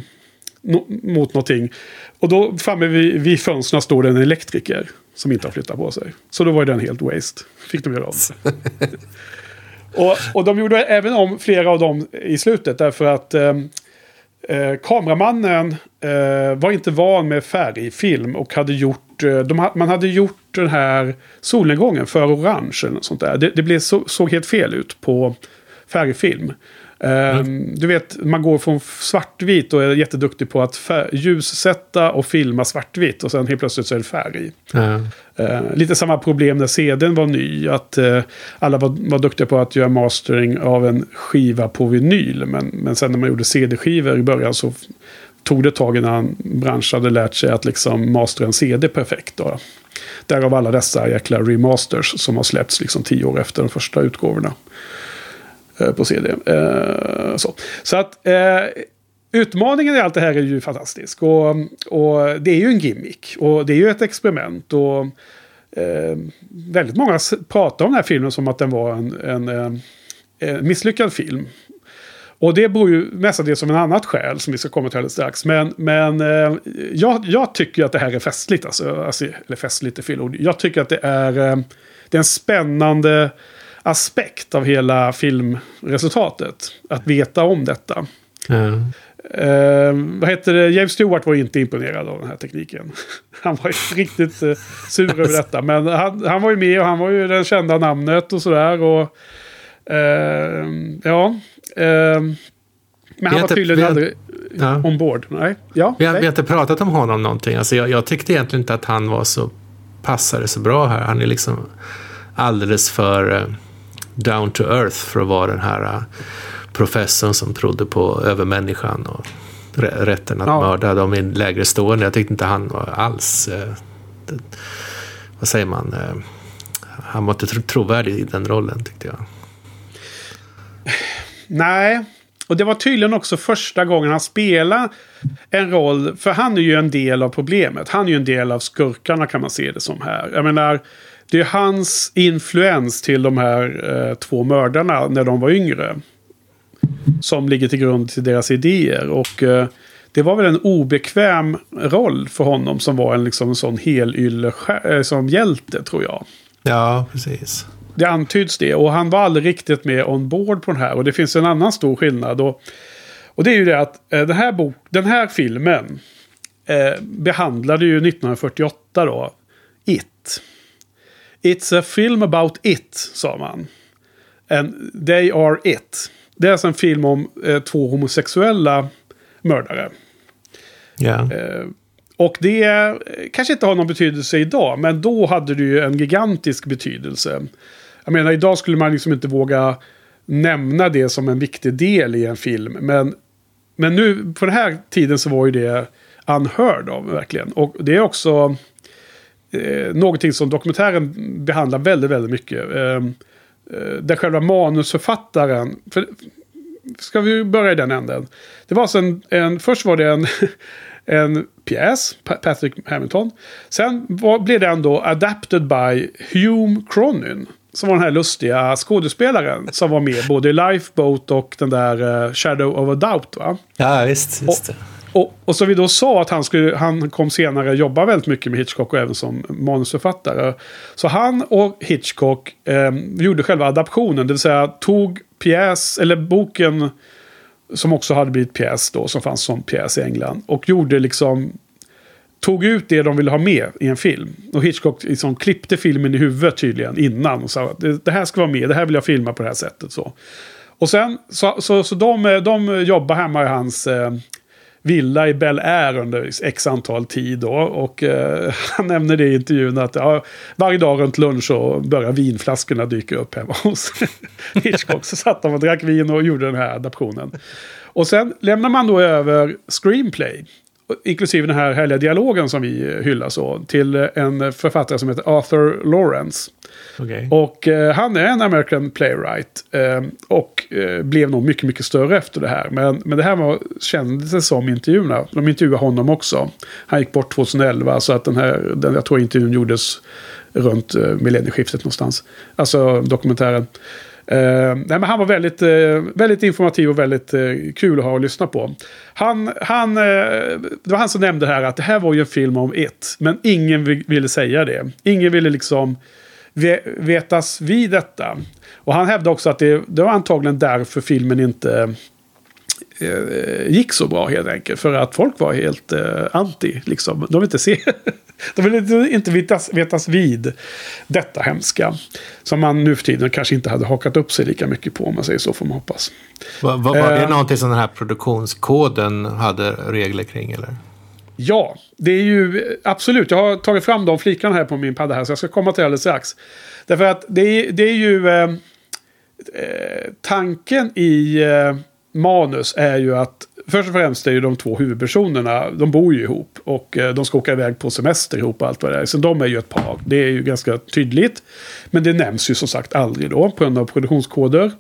no, mot någonting. Och då framme vid, vid fönstren står det en elektriker som inte har flyttat på sig. Så då var den helt waste. Fick de göra om. och, och de gjorde även om flera av dem i slutet därför att eh, eh, kameramannen var inte van med färgfilm och hade gjort, eh, de, man hade gjort den här solnedgången för orange eller något sånt där. Det, det blev så, såg helt fel ut på färgfilm. Eh, Du vet, man går från svartvit och är jätteduktig på att fär- ljussätta och filma svartvitt och sen helt plötsligt så är det färg. Eh, lite samma problem när CDn var ny. Att eh, alla var, var duktiga på att göra mastering av en skiva på vinyl. Men, men sen när man gjorde CD-skivor i början så tog det ett tag innan branschen hade lärt sig att liksom mastera en CD perfekt. Då. Därav alla dessa jäkla remasters som har släppts liksom tio år efter de första utgåvorna eh, på CD. Eh, så. så att eh, utmaningen i allt det här är ju fantastisk. Och, och det är ju en gimmick. Och det är ju ett experiment. Och eh, väldigt många pratar om den här filmen som att den var en, en, eh, en misslyckad film. Och det beror ju mestadels som en annat skäl som vi ska komma till alldeles strax. Men, men eh, jag, jag tycker att det här är festligt. Alltså, alltså, eller festligt är fel ord. Jag tycker att det är, eh, det är en spännande aspekt av hela filmresultatet. Att veta om detta. Ja. Eh, vad heter det? James Stewart var inte imponerad av den här tekniken. Han var ju riktigt eh, sur över detta. Men han, han var ju med och han var ju det kända namnet och sådär. Och, eh, ja. Eh, men han var inte- tydligen har- aldrig Ja. ombord. Nej. Ja, Vi har, nej. vi har inte pratat om honom någonting. Alltså jag, jag tyckte egentligen inte att han var så passade så bra här. Han är liksom alldeles för eh, down to earth för att vara den här eh, professorn som trodde på övermänniskan och rä- rätten att Ja. mörda de i lägre stående. Jag tyckte inte han var alls, eh, vad säger man, han var inte tro- trovärdig i den rollen tyckte jag. Nej, och det var tydligen också första gången han spelade en roll. För han är ju en del av problemet. Han är ju en del av skurkarna kan man se det som här. Jag menar, det är hans influens till de här eh, två mördarna när de var yngre. som ligger till grund till deras idéer. Och eh, det var väl en obekväm roll för honom som var en, liksom, en sån helylle eh, som hjälte tror jag. Ja, precis. Det antyds det. Och han var aldrig riktigt med on board på den här. Och det finns en annan stor skillnad. Och, och det är ju det att eh, den, här bok, den här filmen eh, behandlade ju 1948 då It. It's a film about it, sa man. And they are it. Det är alltså en film om eh, två homosexuella mördare. Ja. Eh, och det eh, kanske inte har någon betydelse idag, men då hade det ju en gigantisk betydelse. Jag menar, idag skulle man liksom inte våga nämna det som en viktig del i en film. Men, men nu, på den här tiden så var ju det unheard of, verkligen. Och det är också eh, någonting som dokumentären behandlar väldigt, väldigt mycket. Eh, eh, där själva manusförfattaren, för, ska vi börja i den änden? Det var alltså en, en först var det en, en pjäs, Patrick Hamilton. Sen var, blev den då adapted by Hume Cronin. Som var den här lustiga skådespelaren som var med både i Lifeboat och den där uh, Shadow of a Doubt. Va? Ja, visst. visst. Och, och, och så vi då sa att han, skulle, han kom senare jobba väldigt mycket med Hitchcock och även som manusförfattare. Så han och Hitchcock eh, gjorde själva adaptionen, det vill säga tog pjäs, eller boken som också hade blivit pjäs då, som fanns som pjäs i England. Och gjorde liksom, tog ut det de ville ha med i en film. Och Hitchcock liksom klippte filmen i huvudet tydligen innan och sa att det, här ska vara med, det här vill jag filma på det här sättet. Så. Och sen, så, så, så de, de jobbar hemma i hans eh, villa i Bel Air under x antal tid. Då. Och eh, han nämner det i intervjun att ja, varje dag runt lunch så börjar vinflaskorna dyka upp hemma hos Hitchcock. Så satt de och drack vin och gjorde den här adaptionen. Och sen lämnar man då över screenplay. Inklusive den här härliga dialogen som vi hyllar så. Till en författare som heter Arthur Lawrence. Okay. Och eh, han är en American playwright. Eh, och eh, blev nog mycket, mycket större efter det här. Men, men det här var, kändes som intervjuerna. De intervjuade honom också. Han gick bort 2011. Så att den här, den, jag tror intervjun gjordes runt eh, millennieskiftet någonstans. Alltså dokumentären. Uh, nej, men han var väldigt, uh, väldigt informativ och väldigt uh, kul att ha och lyssna på. Han, han, det var han som nämnde här att det här var ju en film om ett. Men ingen ville säga det. Ingen ville liksom vetas vid detta. Och han hävdade också att det, det var antagligen därför filmen inte gick så bra helt enkelt. För att folk var helt eh, anti. Liksom. De vill inte se. de vill inte vetas, vetas vid detta hemska. Som man nu för tiden kanske inte hade hakat upp sig lika mycket på. Om man säger så får man hoppas. Var, var, var det eh, någonting som den här produktionskoden hade regler kring? eller? Ja, det är ju absolut. Jag har tagit fram de flikarna här på min padda här. Så jag ska komma till det alldeles strax. Därför att det är, det är ju... Eh, eh, tanken i eh, manus är ju att... Först och främst är ju de två huvudpersonerna. De bor ju ihop. Och eh, de ska åka iväg på semester ihop och allt vad det är. Så de är ju ett par. Det är ju ganska tydligt. Men det nämns ju som sagt aldrig då. På grund av produktionskoder.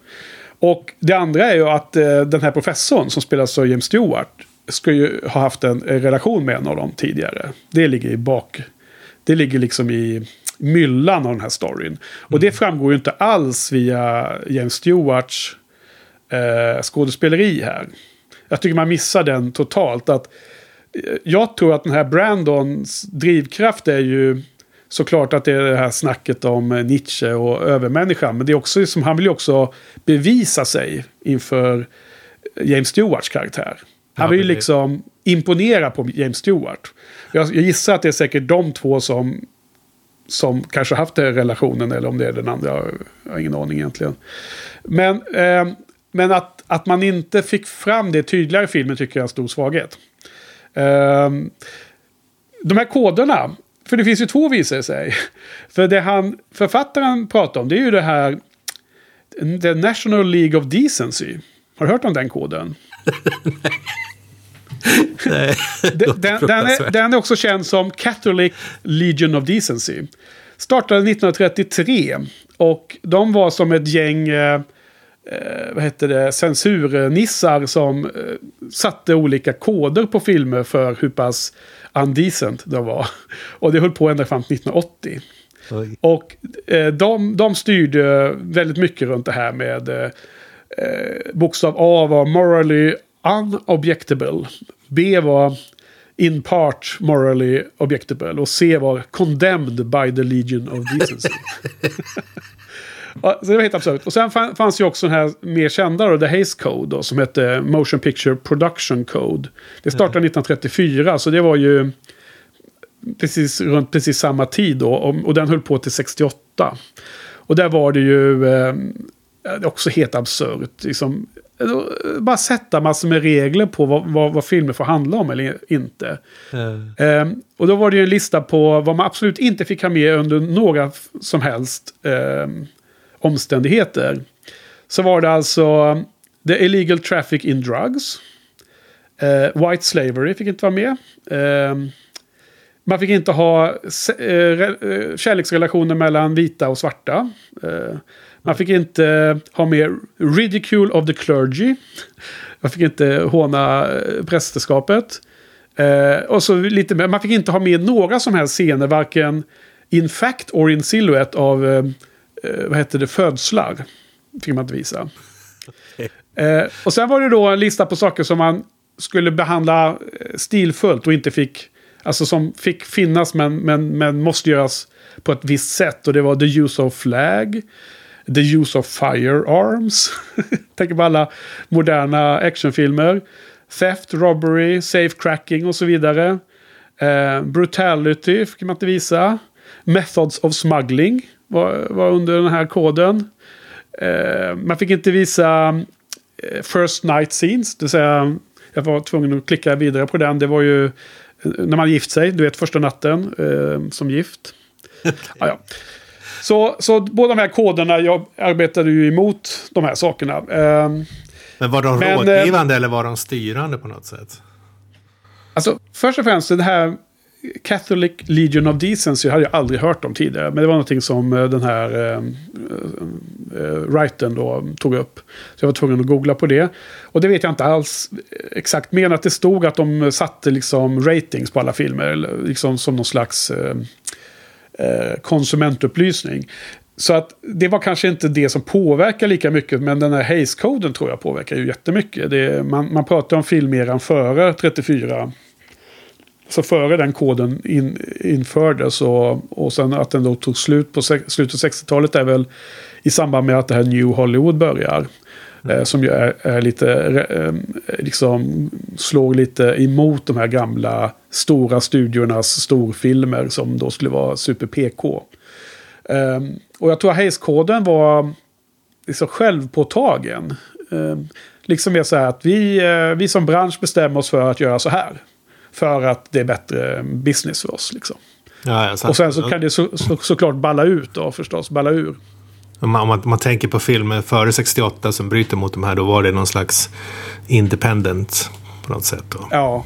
Och det andra är ju att eh, den här professorn som spelas av James Stewart ska ju ha haft en relation med en av dem tidigare. Det ligger i bak... Det ligger liksom i myllan av den här storyn. Och det framgår ju inte alls via James Stewarts eh, skådespeleri här. Jag tycker man missar den totalt. Att, eh, jag tror att den här Brandons drivkraft är ju såklart att det är det här snacket om Nietzsche och övermänniskan. Men det är också som han vill ju också bevisa sig inför James Stewarts karaktär. Han vill ju liksom imponera på James Stewart. Jag, jag gissar att det är säkert de två som, som kanske haft den relationen. Eller om det är den andra. Jag har ingen aning egentligen. Men, eh, men att, att man inte fick fram det tydligare i filmen tycker jag är en stor svaghet. Eh, de här koderna. För det finns ju två visar sig. För det han, författaren pratar om det är ju det här. The National League of Decency. Har du hört om den koden? Nej, den, den, är, den är också känd som Catholic Legion of Decency. Startade 1933. Och de var som ett gäng eh, eh, vad heter det, censurnissar som eh, satte olika koder på filmer för hur pass undecent de var. Och det höll på ända fram till 1980. Oj. Och eh, de, de styrde väldigt mycket runt det här med eh, eh, bokstav A var morally unobjectable. B var in part morally objectable. Och C var condemned by the Legion of Decency. Så det var helt absurt. Och sen fanns ju också den här mer kända då, The Hays Code då, som hette Motion Picture Production Code. Det startade mm. 1934, så det var ju precis, runt precis samma tid då. Och, och den höll på till 68. Och där var det ju eh, också helt absurt. Liksom, bara sätta massor med regler på vad, vad, vad filmer får handla om eller inte. Mm. Eh, och då var det ju en lista på vad man absolut inte fick ha med under några som helst eh, omständigheter. Så var det alltså The Illegal Traffic in Drugs. Eh, White Slavery fick inte vara med. Eh, man fick inte ha eh, eh, kärleksrelationer mellan vita och svarta. Eh, man fick inte ha med ridicule of the clergy. Man fick inte håna eh, prästerskapet. och så lite mer. Man fick inte ha med några som helst scener, varken in fact or in silhouette av eh, vad heter det, födslar. Fick man inte visa. Eh, och sen var det då en lista på saker som man skulle behandla eh, stilfullt och inte fick, alltså som fick finnas men, men, men måste göras på ett visst sätt. Och det var the use of flag, the use of firearms. Tänker på alla moderna actionfilmer. Theft, robbery, safe cracking och så vidare. Eh, brutality fick man inte visa. Methods of smuggling var, var under den här koden. Eh, man fick inte visa eh, First Night Scenes. Det vill säga, jag var tvungen att klicka vidare på den. Det var ju eh, när man gift sig. Du vet första natten eh, som gift. Okay. Ah, ja. Så, så båda de här koderna, jag arbetade ju emot de här sakerna. Eh, men var de men, rådgivande eller var de styrande på något sätt? Alltså, först och främst det här Catholic Legion of Decency hade jag aldrig hört om tidigare. Men det var någonting som eh, den här eh, eh, eh, writern då tog upp. Så jag var tvungen att googla på det. Och det vet jag inte alls exakt. Men att det stod att de satte liksom ratings på alla filmer. Liksom som någon slags eh, konsumentupplysning. Så att det var kanske inte det som påverkar lika mycket. Men den här Hays-koden tror jag påverkar ju jättemycket. Det, man, man pratar om filmeran före 34 så före den koden in, infördes och, och sen att den då tog slut på slutet av 60-talet är väl i samband med att det här New Hollywood börjar. Mm. Eh, som ju är, är lite, eh, liksom slår lite emot de här gamla stora studiornas storfilmer som då skulle vara super PK. Eh, och jag tror att Hayes-koden var liksom självpåtagen. Eh, liksom är så här att vi, eh, vi som bransch bestämmer oss för att göra så här. För att det är bättre business för oss. Liksom. Ja, och sen så kan det så, så, såklart balla ut då förstås. Balla ur. Om man, om man tänker på filmer före 68 som bryter mot de här. Då var det någon slags independent på något sätt. Då. Ja,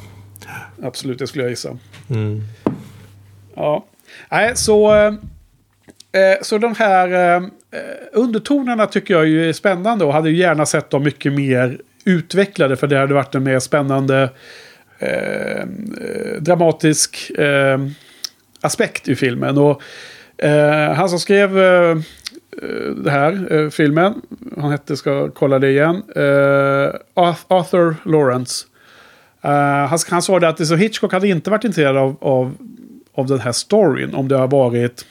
absolut. Det skulle jag gissa. Mm. Ja. Nej, så... Eh, eh så de här eh, undertonerna tycker jag ju är spännande och hade ju gärna sett dem mycket mer utvecklade. För det hade varit en mer spännande Eh, eh, dramatisk eh, aspekt i filmen. Och eh, han som skrev eh, eh det här eh, filmen, han hette, ska kolla det igen, Arthur Lawrence. han, han sa det att så Hitchcock hade inte varit intresserad av, av, av den här storyn om det har varit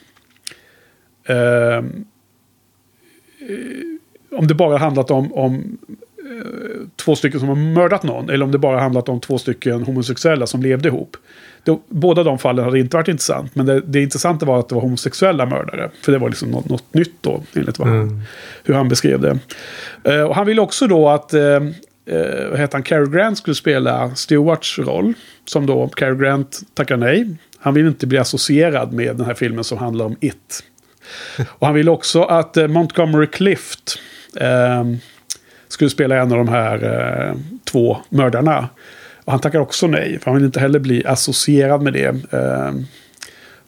om det bara handlat om, om två stycken som har mördat någon. Eller om det bara handlat om två stycken homosexuella som levde ihop. Då, båda de fallen hade inte varit intressant. Men det, det intressanta var att det var homosexuella mördare. För det var liksom något, något nytt då, enligt vad mm. hur han beskrev det. Uh, och han ville också då att uh, uh, vad heter han, Cary Grant skulle spela Stewarts roll. Som då Cary Grant tackar nej. Han vill inte bli associerad med den här filmen som handlar om It. Och han ville också att Montgomery Clift skulle spela en av de här eh, två mördarna. Och han tackar också nej, för han vill inte heller bli associerad med det. Eh,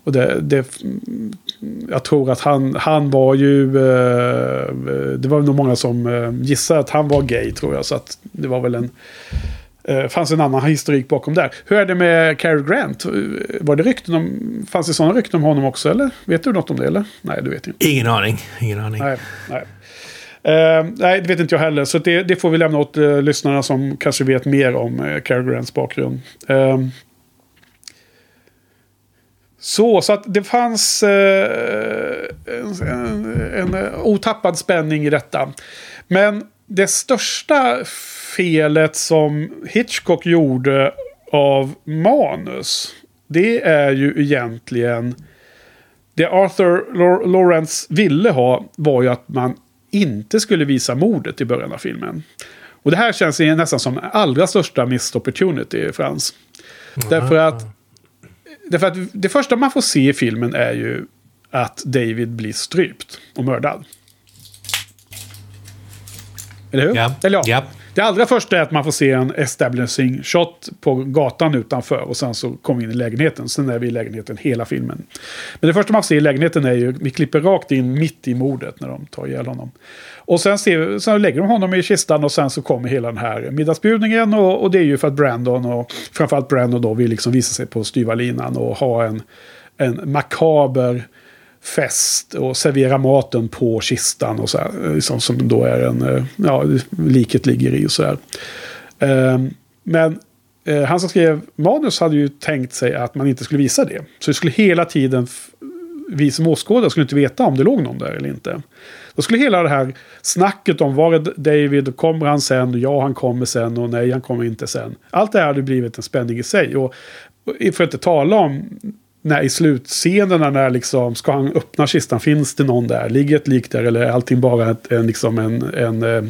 och det, det, jag tror att han, han var ju... Eh, det var nog många som eh, gissade att han var gay, tror jag. Så att det var väl en... Eh, fanns en annan historik bakom där. Hur är det med Cary Grant? Var det rykten om, fanns det sådana rykten om honom också? Eller? Vet du något om det? Eller? Nej, du vet inte. Ingen aning. Ingen aning. Nej, nej. Uh, nej, det vet inte jag heller. Så det, det får vi lämna åt uh, lyssnarna som kanske vet mer om eh, uh, Cary Grants bakgrund. Uh, så, så att det fanns en, en, en otappad spänning i detta. Men det största felet som Hitchcock gjorde av manus. Det är ju egentligen... Det Arthur Lawrence ville ha var ju att man inte skulle visa mordet i början av filmen. Och det här känns nästan som allra största missed opportunity, Frans. Mm. Därför att, därför att det första man får se i filmen är ju att David blir strypt och mördad. Eller hur? Ja. Eller ja. ja. Det allra första är att man får se en establishing shot på gatan utanför. Och sen så kommer vi in i lägenheten. Sen är vi i lägenheten hela filmen. Men det första man får se i lägenheten är ju, vi klipper rakt in mitt i mordet när de tar ihjäl honom. Och sen, ser, sen lägger de honom i kistan och sen så kommer hela den här middagsbjudningen. Och, och det är ju för att Brandon och framförallt Brandon då vill liksom visa sig på styva linan och ha en, en makaber fest och servera maten på kistan och så här. Eh, liksom, som då är en, eh, ja, liket ligger i och så här. Ehm, men eh, han som skrev manus hade ju tänkt sig att man inte skulle visa det. Så det skulle hela tiden, vi som åskådare skulle inte veta om det låg någon där eller inte. Då skulle hela det här snacket om var är David, kommer han sen, ja han kommer sen och nej han kommer inte sen. Allt det här hade blivit en spänning i sig. Och för att inte tala om när i slutscenerna när liksom, ska han öppna kistan, finns det någon där? Ligger ett lik där eller är allting bara ett, en, liksom en, en eh,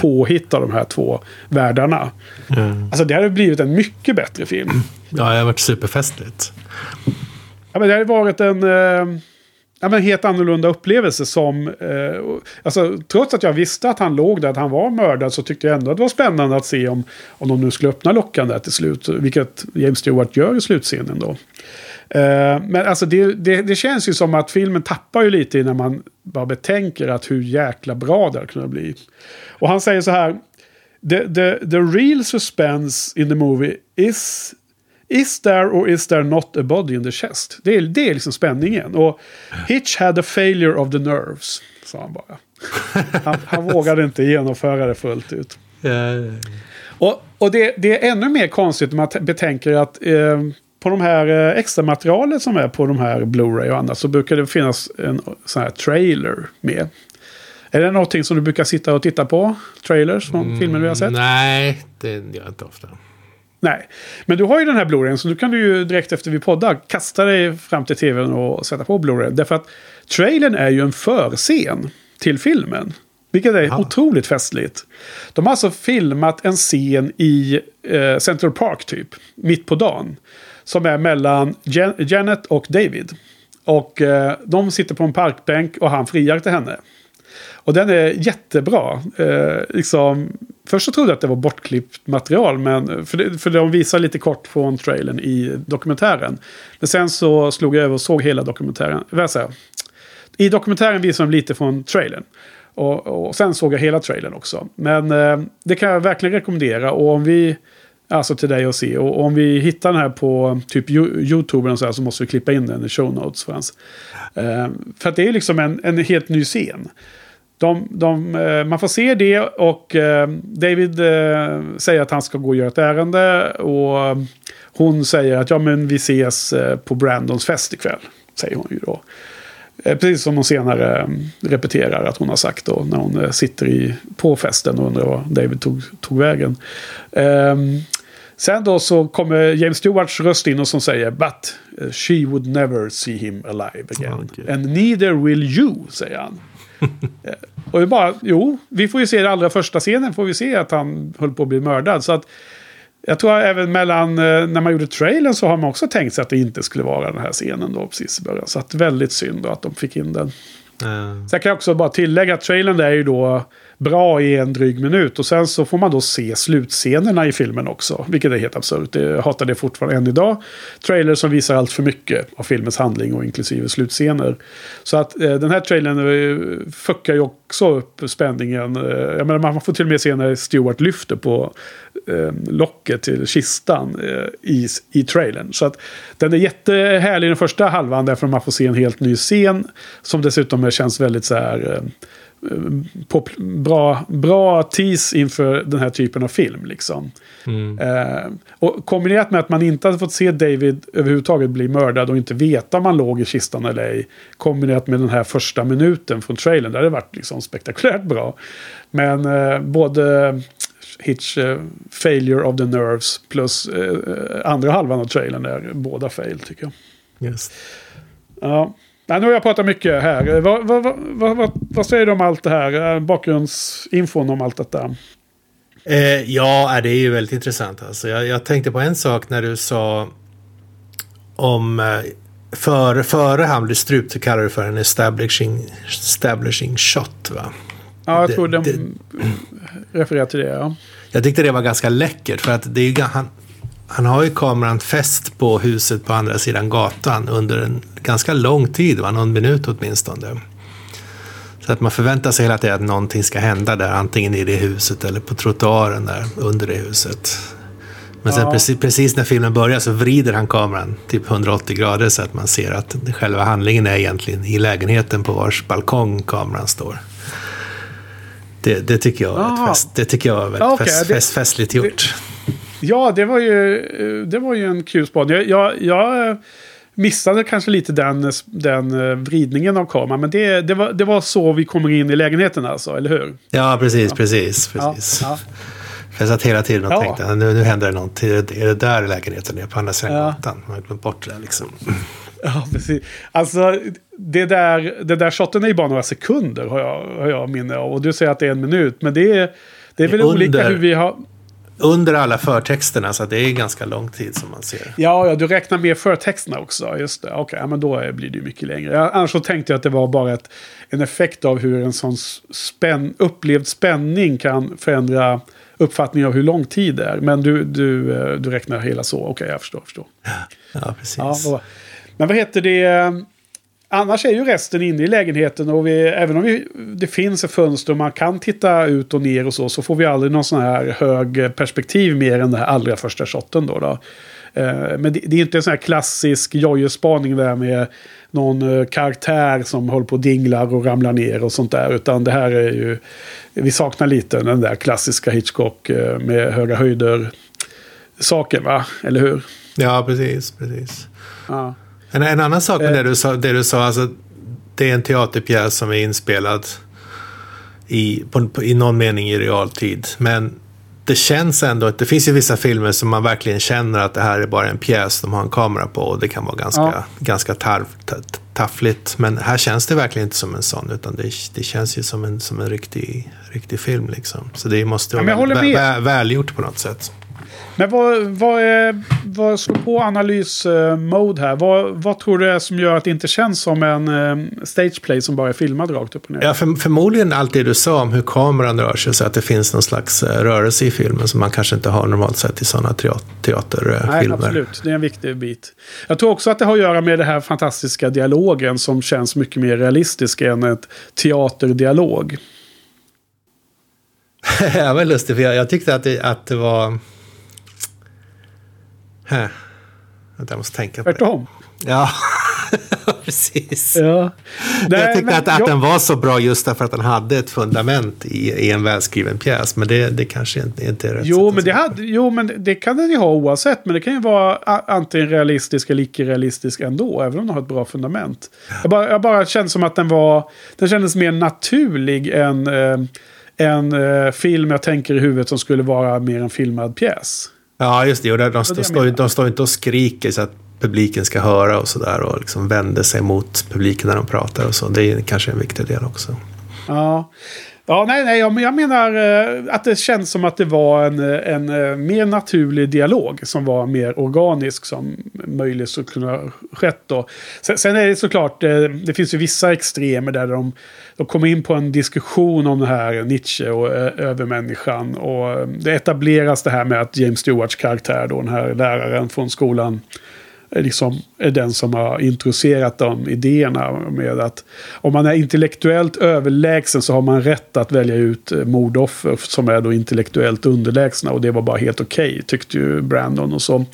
påhitt av de här två världarna? Mm. Alltså det hade blivit en mycket bättre film. Ja, det har varit superfestligt. Ja, men det hade varit en... Eh, ja, men helt annorlunda upplevelse som... Eh, alltså, trots att jag visste att han låg där, att han var mördad, så tyckte jag ändå att det var spännande att se om, om de nu skulle öppna luckan där till slut. Vilket James Stewart gör i slutscenen då. Uh, men alltså det, det, det, känns ju som att filmen tappar ju lite när man bara betänker att hur jäkla bra det kunde bli. Och han säger så här. The, the, the real suspense in the movie is Is there or is there not a body in the chest? Det är, det är liksom spänningen. Och Hitch had a failure of the nerves, sa han bara. Han, han vågade inte genomföra det fullt ut. Och, och det, det, är ännu mer konstigt om man betänker att eh, på de här eh, extra materialet som är på de här Blu-ray och annat så brukar det finnas en sån här trailer med. Är det någonting som du brukar sitta och titta på? Trailers från mm, filmer vi har sett? Nej, det gör jag inte ofta. Nej, men du har ju den här Blu-rayen så nu kan du ju direkt efter vi poddar kasta dig fram till tvn och sätta på Blu-ray. Därför att trailern är ju en förscen till filmen. Vilket är Aha. otroligt festligt. De har alltså filmat en scen i eh, Central Park typ. Mitt på dagen. Som är mellan Jan Janet och David. Och eh, de sitter på en parkbänk och han friar till henne. Och den är jättebra. Eh, liksom, först så trodde jag att det var bortklippt material. Men, eh, för, det, för de visar lite kort från trailern i dokumentären. Men sen så slog jag över och såg hela dokumentären. Säga, I dokumentären visar de lite från trailern. Och, och sen såg jag hela trailern också. Men eh, det kan jag verkligen rekommendera. Och om vi Alltså till dig att se. Och om vi hittar den här på typ YouTube och så, här, så måste vi klippa in den i show notes. För, hans. Ehm, för att det är liksom en, en helt ny scen. De, de, eh, man får se det och ehm, David eh, säger att han ska gå och göra ett ärende. Och hon säger att ja men vi ses eh, på Brandons fest ikväll. Säger hon ju då. Precis som hon senare ehm, repeterar att hon har sagt då när hon sitter i, på festen och undrar vad David tog, tog vägen. Sen då så kommer James Stewarts röst in och som säger But uh, she would never see him alive again. Okay. And neither will you, säger han. Eh, och det bara, jo, vi får ju se det allra första scenen får vi se att han höll på att bli mördad. Så att jag tror även mellan eh, när man gjorde trailern så har man också tänkt sig att det inte skulle vara den här scenen då precis i början. Så att väldigt synd då att de fick in den. Mm. Sen kan jag också bara tillägga att trailern är ju då bra i en dryg minut. Och sen så får man då se slutscenerna i filmen också. Vilket är helt absurt. Jag hatar det fortfarande än idag. Trailer som visar allt för mycket av filmens handling och inklusive slutscener. Så att eh, den här trailern eh, fuckar ju också upp spänningen. Eh, jag menar, man får till och med se när Stewart lyfter på eh, locket till kistan eh, i, i trailern. Så att den är jättehärlig den första halvan därför man får se en helt ny scen. Som dessutom känns väldigt så här... Eh, Eh, bra, bra tease inför den här typen av film. Liksom. Mm. Eh, och kombinerat med att man inte hade fått se David överhuvudtaget bli mördad och inte veta om han låg i kistan eller ej. Kombinerat med den här första minuten från trailern. Där det varit liksom spektakulärt bra. Men eh, både Hitch eh, Failure of the Nerves plus eh, andra halvan av trailern är båda fail tycker jag. Just. Ja. Nej, nu har jag pratat mycket här. Eh, Vad, vad, vad, vad, säger du om allt det här? Eh, Bakgrundsinfon om allt detta. Eh, ja, det är ju väldigt intressant. Alltså, jag, jag tänkte på en sak när du sa om eh, före, före han blev strupt så kallar du för en establishing, establishing shot. Va? Ja, jag tror de det- refererar till det. Ja. Jag tyckte det var ganska läckert för att det är ju, han, han har ju kameran fäst på huset på andra sidan gatan under en ganska lång tid, va? någon minut åtminstone. Så att man förväntar sig hela tiden att någonting ska hända där, antingen i det huset eller på trottoaren där under det huset. Men sen Ja. precis, precis när filmen börjar så vrider han kameran typ 180 grader så att man ser att själva handlingen är egentligen i lägenheten på vars balkong kameran står. Det, det, tycker, jag väldigt fest, det tycker jag var väldigt Ja, okej, fest, det- fest, festligt gjort. Ja, det var ju, eh, det var ju en kul spaning. Jag, jag, eh, missade kanske lite den, den eh, vridningen av kameran. Men det, det, var, det var så vi kommer in i lägenheten alltså, eller hur? Ja, precis, precis. Ja, precis. ja. För Jag satt hela tiden och Ja. tänkte, nu, nu händer det någonting. Är det där lägenheten är på andra sidan Ja. gatan? Man har glömt bort det liksom. Ja, precis. Alltså, det där, det där shoten är ju bara några sekunder har jag, har jag minne av. Och du säger att det är en minut. Men det är, det är väl Under. olika hur vi har... Under alla förtexterna, så det är ganska lång tid som man ser. Ja, ja, du räknar med förtexterna också. Just det. Okej, ja, men då blir det ju mycket längre. Ja, annars så tänkte jag att det var bara ett, en effekt av hur en sån spänn, upplevd spänning kan förändra uppfattningen av hur lång tid det är. Men du, du, eh, du räknar hela så. Okej, jag förstår. förstår. Ja, precis. Ja, men vad heter det? Annars är ju resten inne i lägenheten och vi, även om vi, det finns ett fönster och man kan titta ut och ner och så, så får vi aldrig någon sån här hög perspektiv mer än den här allra första shotten då. då. Eh, Men det, det är inte en sån här klassisk jojo-spaning där med någon eh, karaktär som håller på och dinglar och ramlar ner och sånt där. Utan det här är ju, vi saknar lite den där klassiska Hitchcock eh, med höga höjder saken va? Eller hur? Ja, precis, precis. Ja. En, en annan sak med Eh. det du sa, det du sa alltså, det är en teaterpjäs som är inspelad i, på, på, i någon mening i realtid. Men det känns ändå att det finns ju vissa filmer som man verkligen känner att det här är bara en pjäs de har en kamera på och det kan vara ganska, Ja. ganska tarv, ta- taffligt. Men här känns det verkligen inte som en sån utan det, det känns ju som en, som en riktig, riktig film liksom. Så det måste Ja, vara håller vä, vä, välgjort på något sätt. Men vad, vad, är, vad slår på analys-mode här? Vad, vad tror du är som gör att det inte känns som en eh, stageplay som bara är filmad rakt upp och ner? Ja, för, förmodligen allt det du sa om hur kameran rör sig, så att det finns någon slags eh, rörelse i filmen som man kanske inte har normalt sett i sådana teat- teaterfilmer. Nej, absolut. Det är en viktig bit. Jag tror också att det har att göra med den här fantastiska dialogen som känns mycket mer realistisk än ett teaterdialog. ja, men lustigt, för jag, jag tyckte att det, att det var... Vänta, jag måste tänka på det. Tvärtom. Ja, precis. Ja. jag tyckte att, att jag- den var så bra just därför att den hade ett fundament i, i en välskriven pjäs. Men det, det kanske inte, inte är rätt Jo men, det hade, jo, men det kan den ju ha oavsett. Men det kan ju vara antingen realistisk eller icke-realistisk ändå. Även om den har ett bra fundament. Jag bara, jag bara kände som att den var... Den kändes mer naturlig än eh, en eh, film jag tänker i huvudet som skulle vara mer en filmad pjäs. Ja, just det. Och de, de, de, står, ju- de står inte och skriker så att publiken ska höra och sådär. Och liksom vänder sig mot publiken när de pratar och så. Det är kanske en viktig del också. Ja. Ja, nej, nej, jag, jag menar eh, att det känns som att det var en, eh, en eh, mer naturlig dialog som var mer organisk som möjligt skulle kunna skett då. Sen, sen är det såklart, eh, det finns ju vissa extremer där de, de kommer in på en diskussion om det här Nietzsche och eh, övermänniskan. Och eh, det etableras det här med att James Stewarts karaktär då, den här läraren från skolan, eh, liksom är den som har introducerat de idéerna med att om man är intellektuellt överlägsen så har man rätt att välja ut eh, mordoffer som är då intellektuellt underlägsna och det var bara helt okej okay, tyckte ju Brandon och så.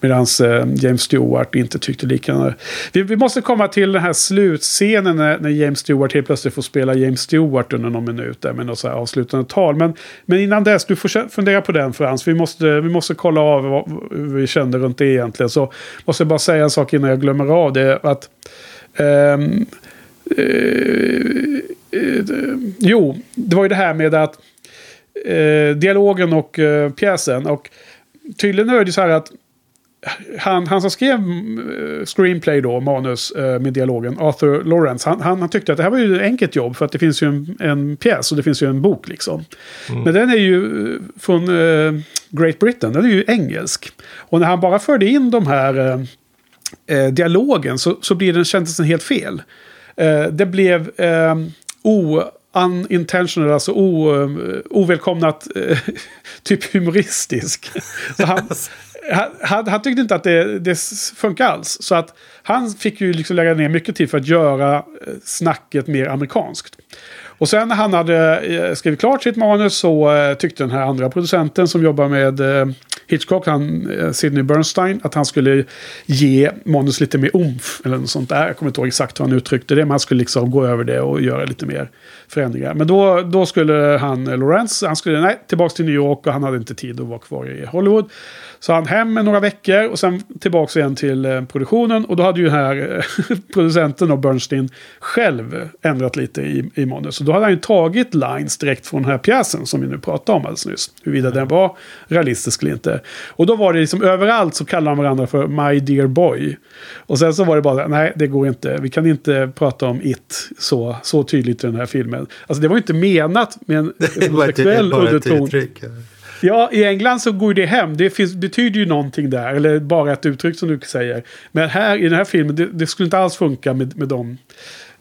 Medan eh, James Stewart inte tyckte likadant. Vi, vi, måste komma till den här slutscenen när, när, James Stewart helt plötsligt får spela James Stewart under någon minut där med något så här avslutande tal. Men, men innan dess, du får fundera på den Frans. Vi måste, vi måste kolla av vad, hur vi kände runt det egentligen. Så måste jag bara säga en sak innan jag glömmer av det. Att, um, uh, uh, jo, det var ju det här med att uh, dialogen och pjäsen. Och tydligen är det så här att han, han som skrev screenplay då, manus med dialogen, Arthur Lawrence, han, han, han, tyckte att det här var ju ett enkelt jobb för att det finns ju en, en pjäs och det finns ju en bok liksom. Mm. Men den är ju från Great Britain, den är ju engelsk. Och när han bara förde in de här eh, dialogen så, så blir den, kändes den helt fel. Eh, det blev eh, o, unintentional, alltså o, eh, ovälkomnat, eh, typ humoristisk. Så han, han, han, tyckte inte att det, det funkar alls. Så att han fick ju liksom lägga ner mycket tid för att göra eh, snacket mer amerikanskt. Och sen när han hade eh, skrivit klart sitt manus så eh, tyckte den här andra producenten som jobbar med eh, Hitchcock, han, Sidney Bernstein, att han skulle ge manus lite mer umf. Eller något sånt där. Jag kommer inte ihåg exakt hur han uttryckte det. Men han skulle liksom gå över det och göra lite mer förändringar. Men då, då skulle han, Lawrence, han skulle nej, tillbaka till New York och han hade inte tid att vara kvar i Hollywood. Så han hem med några veckor och sen tillbaka igen till eh, produktionen. Och då hade ju den här eh, producenten och Bernstein själv ändrat lite i, i manus. Så då hade han ju tagit lines direkt från den här pjäsen som vi nu pratade om alldeles nyss. Huruvida den var realistisk eller inte. Och då var det liksom överallt så kallade de varandra för My Dear Boy. Och sen så var det bara, nej det går inte. Vi kan inte prata om It så, så tydligt i den här filmen. Alltså det var ju inte menat med en homosexuell underton. Ja, i England så går det hem. Det finns, betyder ju någonting där. Eller bara ett uttryck som du säger. Men här i den här filmen, det, det skulle inte alls funka med, med dem.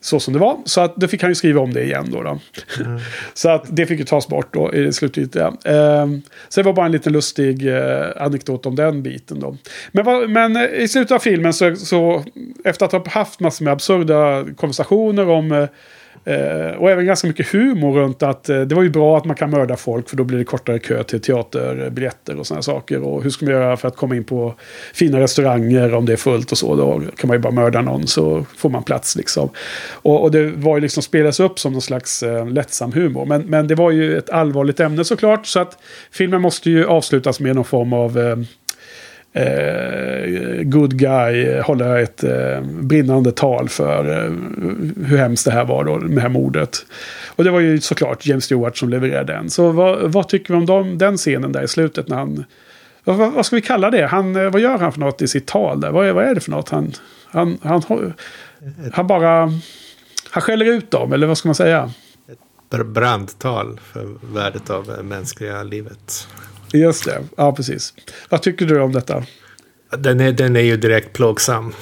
Så som det var. Så att då fick han ju skriva om det igen då. då. Mm. så att det fick ju tas bort då i slutet. Eh, så det var bara en liten lustig eh, anekdot om den biten då. Men, men eh, i slutet av filmen så, så efter att ha haft massor med absurda konversationer om eh, Eh, och även ganska mycket humor runt att eh, det var ju bra att man kan mörda folk för då blir det kortare kö till teaterbiljetter och sådana saker. Och hur ska man göra för att komma in på fina restauranger om det är fullt och så. Då kan man ju bara mörda någon så får man plats liksom. Och, och det var ju liksom spelas upp som någon slags eh, lättsam humor. Men, men det var ju ett allvarligt ämne såklart. Så att filmen måste ju avslutas med någon form av eh, eh, good guy håller ett eh, brinnande tal för eh, hur hemskt det här var då med det här mordet. Och det var ju såklart James Stewart som levererade den. Så vad, vad tycker vi om dem, den scenen där i slutet när han... Vad, vad, ska vi kalla det? Han, eh, vad gör han för något i sitt tal där? Vad är, vad är det för något? Han, han, han, han bara... Han skäller ut dem, eller vad ska man säga? Ett brandtal för värdet av eh, mänskliga livet. Just det, ja precis. Vad tycker du om detta? Den är, den är ju direkt plågsam.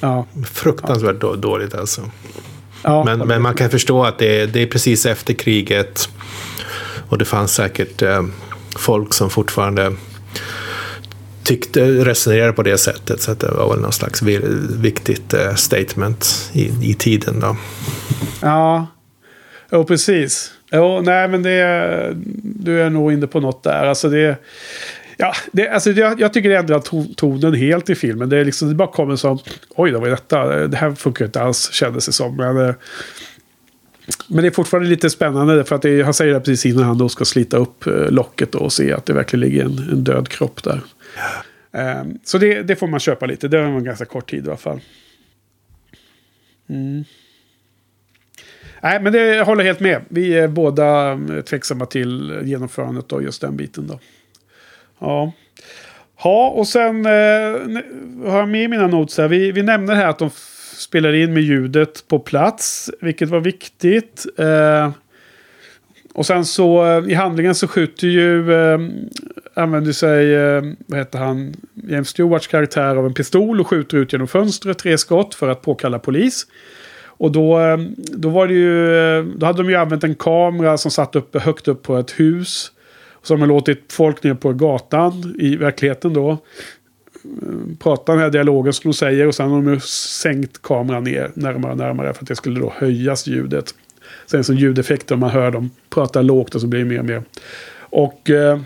Ja. Fruktansvärt ja. dåligt alltså. Ja, men, men man kan förstå att det är, det är precis efter kriget. Och det fanns säkert eh, folk som fortfarande tyckte, resonerade på det sättet. Så det var väl någon slags viktigt eh, statement i, i tiden då. Ja, jo precis. Jo, nej men det, du är nog inne på något där. Alltså det, ja, det, alltså det, jag tycker det ändrar tonen helt i filmen. Det, är liksom, det bara kommer som, oj det vad är detta? Det här funkar inte alls kändes det som. Men, eh, men det är fortfarande lite spännande för att det, han säger det precis innan han då ska slita upp eh, locket och se att det verkligen ligger en, en död kropp där. Um, så det, det, får man köpa lite. Det var en ganska kort tid i alla fall. Mm. Nej, men det, jag håller helt med. Vi är båda eh, tveksamma till genomförandet av just den biten då. Ja. Ja, och sen eh, har jag med i mina notes här. Vi, vi nämner här att de spelar in med ljudet på plats, vilket var viktigt. Eh, och sen så eh, i handlingen så skjuter ju, eh, använder sig, eh, vad heter han, James Stewarts karaktär av en pistol och skjuter ut genom fönstret tre skott för att påkalla polis. Och då, eh, då var det ju, eh, då hade de ju använt en kamera som satt uppe högt upp på ett hus. Som har låtit folk ner på gatan i verkligheten då eh, prata den här dialogen som de säger och sen har de ju sänkt kameran ner närmare och närmare för att det skulle då höjas ljudet. Sen som ljudeffekter, man hör dem prata lågt och så blir det mer och mer. Och eh,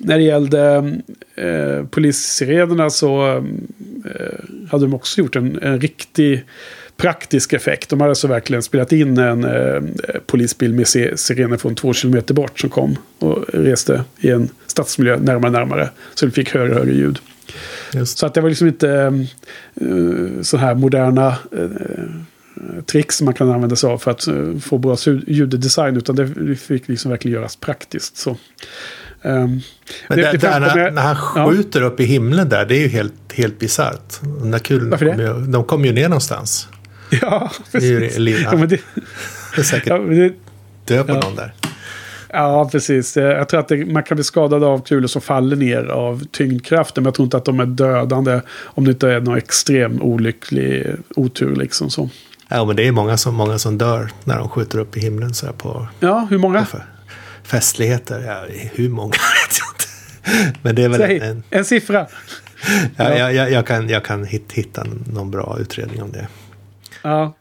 när det gällde eh, polissirenerna så eh, hade de också gjort en, en riktig praktisk effekt. De hade alltså verkligen spelat in en eh, polisbil med sirener från två kilometer bort som kom och reste i en stadsmiljö närmare närmare. Så vi fick högre och högre ljud. Just. Så att det var liksom inte uh, så här moderna uh, tricks som man kan använda sig av för att uh, få bra ljuddesign. Utan det fick liksom verkligen göras praktiskt. Så. Um, Men det, det där, när, när, han skjuter ja. upp i himlen där, det är ju helt, helt bisarrt. De där kulorna kommer kom ju ner någonstans. Ja, precis. Ja, men det, det är säkert ja, det, dö på ja. någon där. Ja, precis. Jag tror att det, man kan bli skadad av kulor som faller ner av tyngdkraften. Men jag tror inte att de är dödande om det inte är någon extrem olycklig otur. Liksom så. Ja, men det är många som, många som dör när de skjuter upp i himlen. Så här på, ja, hur många? festligheter. Ja, hur många vet jag inte. Men det är väl Säg, en, en siffra. Ja, ja. Jag, jag, kan, jag kan hitta någon bra utredning om det. Ja.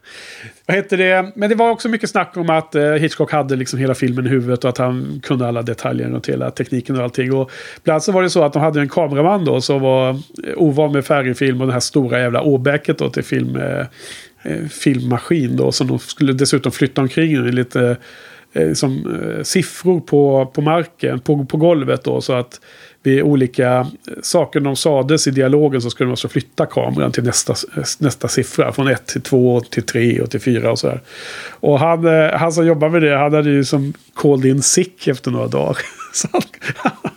Vad heter det? Men det var också mycket snack om att eh, Hitchcock hade liksom hela filmen i huvudet och att han kunde alla detaljer och hela tekniken och allting. Och bland så var det så att de hade en kameraman då som var eh, ovan med färgfilm och det här stora jävla åbäket då till film, eh, eh, filmmaskin då som de skulle dessutom flytta omkring i lite eh, som, eh, siffror på, på marken, på, på golvet då så att vid olika eh, saker de sades i dialogen så skulle man också alltså flytta kameran till nästa, nästa siffra. Från 1 till 2 till 3 och till 4 och så här. Och han, eh, han som jobbar med det, han hade ju som called in sick efter några dagar. Så han,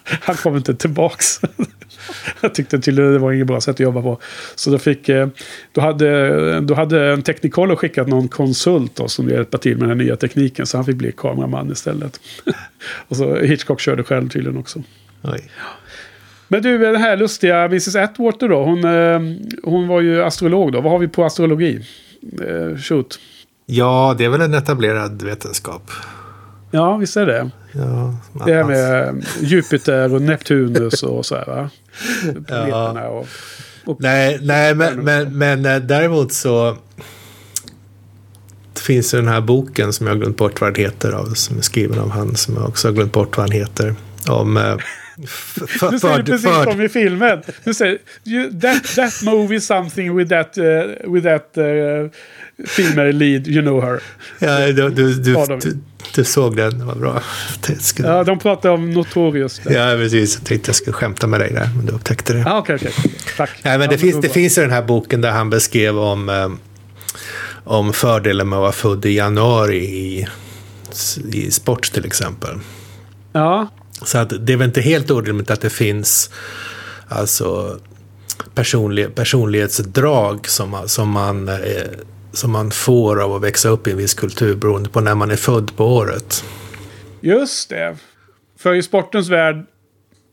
han kom inte tillbaks. Jag tyckte tydligen det var inget bra sätt att jobba på. Så då fick, eh, då hade, då hade en teknikoller skickat någon konsult då, som hjälpa till med den nya tekniken. Så han fick bli kameraman istället. Och så Hitchcock körde själv tydligen också. Oj. Men du, den här lustiga Mrs Atwater då. Hon, eh, hon var ju astrolog då. Vad har vi på astrologi? Eh, shoot. Ja, det är väl en etablerad vetenskap. Ja, visst är det. Ja, det här med Jupiter och Neptunus och så här va? Ja. Och, och, nej, nej men, men, men eh, däremot så finns det den här boken som jag har glömt bort vad den heter av, som är skriven av han som jag också har glömt bort vad han heter. Om för, nu säger du precis för... som i filmen. Du säger that, that movie something with that, uh, with that uh, female lead, you know her. Ja, du, du, du, du, du såg den, det var bra. Skulle... Ja, de pratar om Notorious. Där. Ja, precis. Jag tänkte jag skulle skämta med dig där, men du upptäckte det. Ah, okay, okay. Tack. Ja, men det, ja, finns, det finns i den här boken där han beskrev om, um, om fördelen med att vara född i januari i, i sport till exempel. Ja. Så att det är väl inte helt orimligt att det finns alltså personlig, personlighetsdrag som, som, man, eh, som man får av att växa upp i en viss kultur beroende på när man är född på året. Just det. För i sportens värld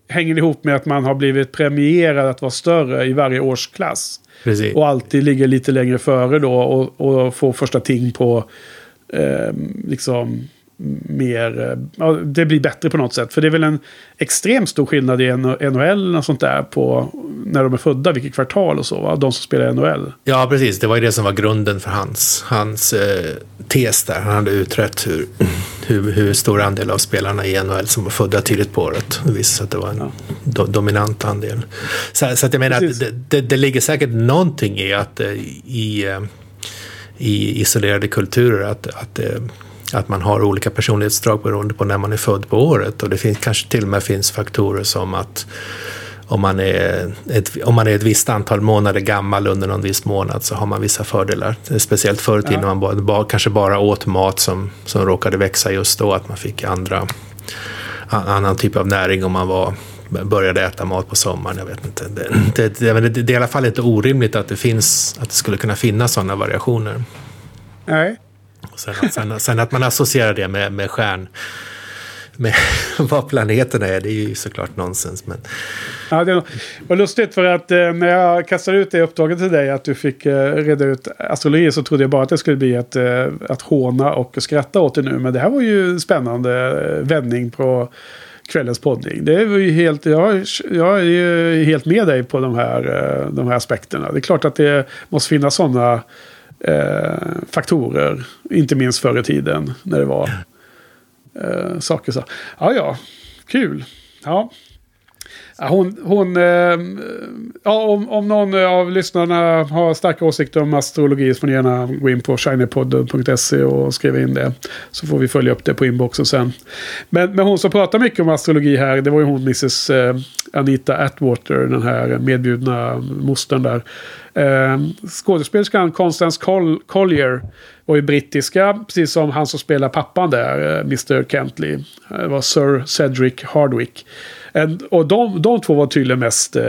hänger det ihop med att man har blivit premierad att vara större i varje årsklass. Precis. Och alltid ligger lite längre före då och, och får första ting på eh, liksom mer, eh, ja, det blir bättre på något sätt. För det är väl en extremt stor skillnad i NHL och sånt där på när de är födda, vilket kvartal och så, va? de som spelar i NHL. Ja, precis. Det var ju det som var grunden för hans, hans eh, tes där. Han hade utrett hur, hur, hur stor andel av spelarna i NHL som var födda tidigt på året. Det visade sig att det var en ja. do, dominant andel. Så, så att jag menar att det, det, det, ligger säkert någonting i att eh, i, eh, i isolerade kulturer att, att att man har olika personlighetsdrag beroende på när man är född på året. Och det finns, kanske till och med finns faktorer som att om man, är ett, om man är ett visst antal månader gammal under någon viss månad så har man vissa fördelar. Speciellt förr i tiden ja. man bara, kanske bara åt mat som, som råkade växa just då, att man fick andra, annan typ av näring om man var, började äta mat på sommaren. Jag vet inte. Det, det, det, det är i alla fall inte orimligt att det, finns, att det skulle kunna finnas sådana variationer. Nej. Sen, sen, sen, att man associerar det med, med stjärn med vad planeterna är, det är ju såklart nonsens. Men... Ja, det var lustigt för att eh, när jag kastade ut det uppdraget till dig att du fick eh, reda ut astrologi så trodde jag bara att det skulle bli ett, eh, att håna och skratta åt det nu. Men det här var ju en spännande eh, vändning på kvällens poddning. Det är ju helt, jag, jag är ju helt med dig på de här, eh, de här aspekterna. Det är klart att det måste finnas sådana eh, faktorer. Inte minst förr i tiden när det var eh, saker så. Ja, ja, kul. Ja. Hon, hon eh, ja, om, om någon av lyssnarna har starka åsikter om astrologi så får ni gärna gå in på shinypodden.se och skriva in det. Så får vi följa upp det på inboxen sen. Men, men hon som pratar mycket om astrologi här, det var ju hon Mrs eh, Anita Atwater, den här medbjudna mostern där. Eh, skådespelerskan Constance Collier var ju brittiska, precis som han som spelar pappan där, eh, Mr Kentley. Eh, det var Sir Cedric Hardwick. Och de, de två var tydligen mest eh,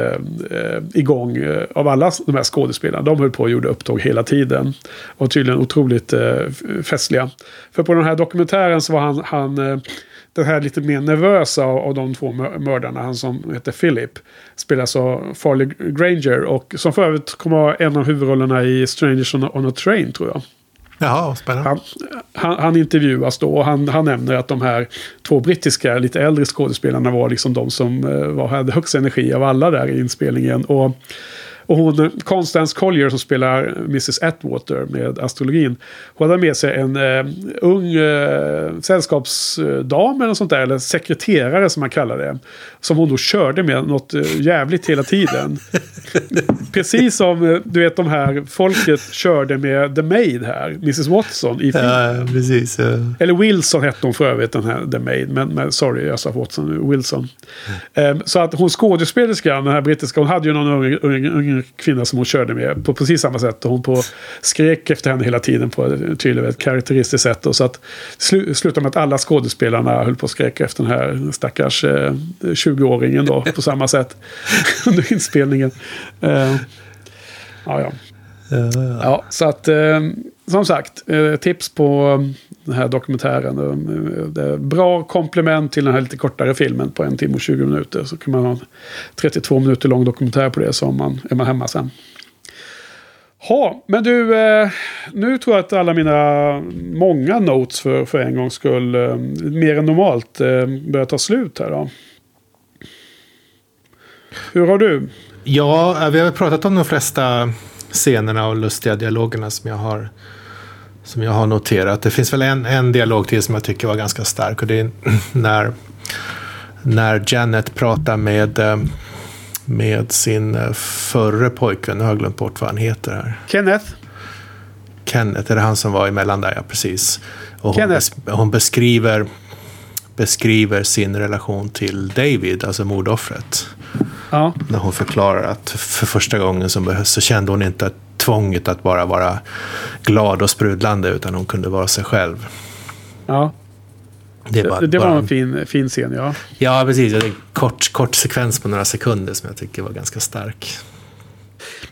eh igång eh, av alla de här skådespelarna. De höll på och gjorde upptåg hela tiden. Och tydligen otroligt eh, festliga. För på den här dokumentären så var han, han eh, den här lite mer nervösa av, av de två mördarna, han som heter Philip, spelas av Farley Granger och som för övrigt kommer att ha en av huvudrollerna i Strangers on a, on a Train tror jag. Jaha, spännande. Han, han, han, intervjuas då och han, han nämner att de här två brittiska, lite äldre skådespelarna var liksom de som eh, var, hade högst energi av alla där i inspelningen. Och och hon, Constance Collier som spelar Mrs Atwater med astrologin. Hon hade med sig en uh, ung uh, sällskapsdam eller sånt där. Eller sekreterare som man kallar det. Som hon då körde med något uh, jävligt hela tiden. Precis som uh, du vet de här folket körde med The Maid här. Mrs Watson i filmen. Ja, precis. Ja. Eller Wilson hette hon för övrigt den här The Maid. Men, men sorry, jag sa Watson. Wilson. Mm. Um, så att hon skådespelerskan, den här brittiska, hon hade ju någon ung, ung, ung kvinna som hon körde med på precis samma sätt. Och hon på skrek efter henne hela tiden på ett tydligt karaktäristiskt sätt. Och så att det slutade med att alla skådespelarna höll på att skrika efter den här stackars eh, 20-åringen då på samma sätt under inspelningen. Eh, ja, ja. Ja, så att eh, som sagt, eh, tips på den här dokumentären. Eh, det är bra komplement till den här lite kortare filmen på en timme och 20 minuter. Så kan man ha en 32 minuter lång dokumentär på det så man, är man hemma sen. Ja, men du, eh, nu tror jag att alla mina många notes för, för en gångs skull, eh, mer än normalt, börjar ta slut här då. Hur har du? Ja, vi har pratat om de flesta scenerna och lustiga dialogerna som jag har som jag har noterat. Det finns väl en, en dialog till som jag tycker var ganska stark och det är när, när Janet pratar med, eh, med sin eh, förre pojkvän. Nu har jag glömt bort vad han heter här. Kenneth. Kenneth, är det han som var emellan där? Ja, precis. Och hon, bes, hon beskriver, beskriver sin relation till David, alltså mordoffret. Ja. När hon förklarar att för första gången så, så kände hon inte att tvånget att bara vara glad och sprudlande utan hon kunde vara sig själv. Ja. Det, bara, det, var bara, en fin, fin scen, ja. Ja, precis. En kort, kort sekvens på några sekunder som jag tycker var ganska stark.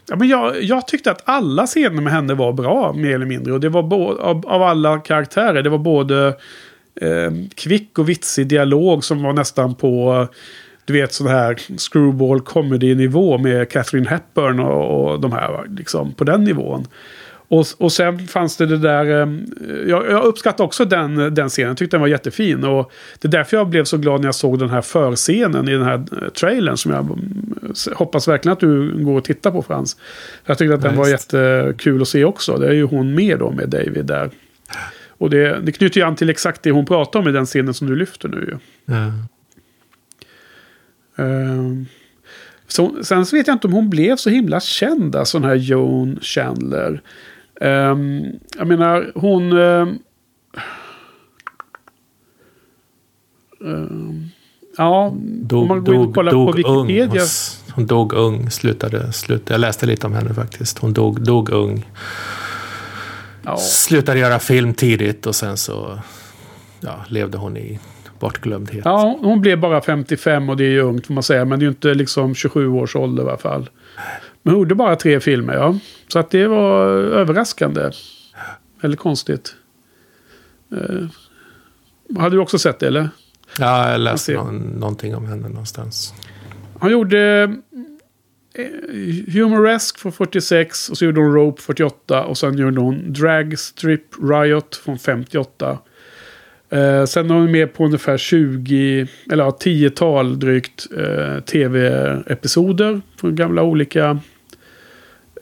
Ja, men jag, jag tyckte att alla scener med henne var bra, mer eller mindre. Och det var bo, av, av alla karaktärer. Det var både eh, kvick och vitsig dialog som var nästan på du vet sån här screwball comedy-nivå med Catherine Hepburn och, och de här, liksom på den nivån. Och, och sen fanns det det där, ehm, jag, jag uppskattar också den, den scenen, jag tyckte den var jättefin. Och det är därför jag blev så glad när jag såg den här förscenen i den här eh, trailern. Som jag mm, hoppas verkligen att du går och tittar på Frans. Jag tyckte att den var jättekul att se också. Det är ju hon med då med David där. Och det, det knyter ju an till exakt det hon pratar om i den scenen som du lyfter nu ju. Ja. Uh, så, sen så vet jag inte om hon blev så himla känd, alltså den här Joan Chandler. Um, jag menar, hon... Uh, ja, dog, om man går in och kollar dog på Wikipedia. Ung. Hon dog ung, slutade, slutade. Jag läste lite om henne faktiskt. Hon dog, dog ung. Ja. Slutade göra film tidigt och sen så ja, levde hon i bortglömdhet. Ja, hon blev bara 55 och det är ju ungt får man säga. Men det är ju inte liksom 27 års ålder i alla fall. Men hon gjorde bara tre filmer, ja. Så att det var överraskande. Eller konstigt. Uh, hade du också sett det, eller? Ja, jag läste någon, någonting om henne någonstans. Han gjorde eh, Humoresque från 46 och så gjorde hon Rope 48 och sen gjorde hon Drag Strip Riot från 58. Eh, sen har hon med på ungefär 20, eller ja, 10-tal drygt eh, tv-episoder från gamla olika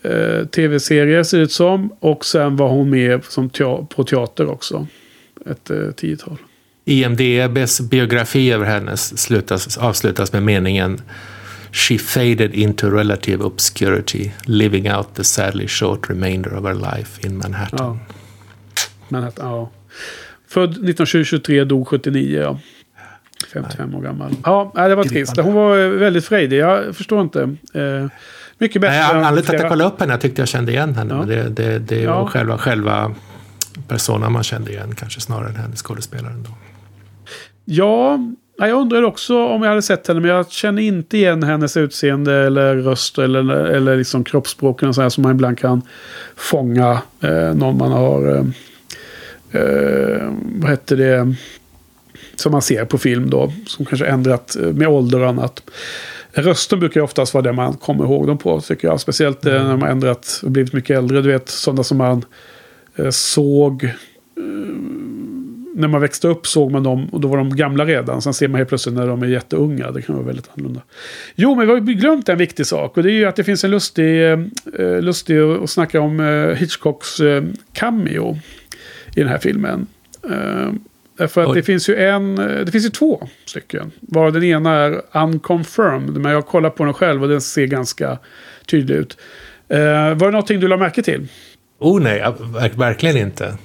eh, tv-serier ser det ut som. Och sen var hon med som tea på teater också. Ett eh, tiotal. IMDBs biografi över henne slutas, avslutas med meningen She faded into relative obscurity, living out the sadly short remainder of her life in Manhattan. Ja. Manhattan, ja. Född 1923, dog 79, ja. 55 år gammal. Ja, det var trist. Hon var väldigt frejdig. Jag förstår inte. Eh, mycket bättre. Nej, anledningen till att jag kollade upp henne, jag tyckte jag kände igen henne. Ja. Men det, det, det ja. var själva, själva personen man kände igen, kanske snarare än hennes skådespelaren. Då. Ja, jag undrade också om jag hade sett henne, men jag känner inte igen hennes utseende eller röst eller, eller liksom kroppsspråk och så som man ibland kan fånga eh, någon man har... Eh, eh, vad heter det? Som man ser på film då. Som kanske ändrat eh, med ålder och annat. Rösten brukar ju oftast vara det man kommer ihåg dem på, tycker jag. Speciellt mm. när man ändrat och blivit mycket äldre. Du vet, sådana som man eh, såg eh, när man växte upp såg man dem och då var de gamla redan. Sen ser man helt plötsligt när de är jätteunga. Det kan vara väldigt annorlunda. Jo, men vi har glömt en viktig sak. Och det är ju att det finns en lustig, eh, lustig att snacka om eh, Hitchcocks eh, cameo i den här filmen. Eh, Därför att Oj. det finns ju en, eh, det finns ju två stycken. Varav den ena är unconfirmed. Men jag kollar på den själv och den ser ganska tydlig ut. Uh, var det någonting du lade märke till? Oh nej, verkligen inte.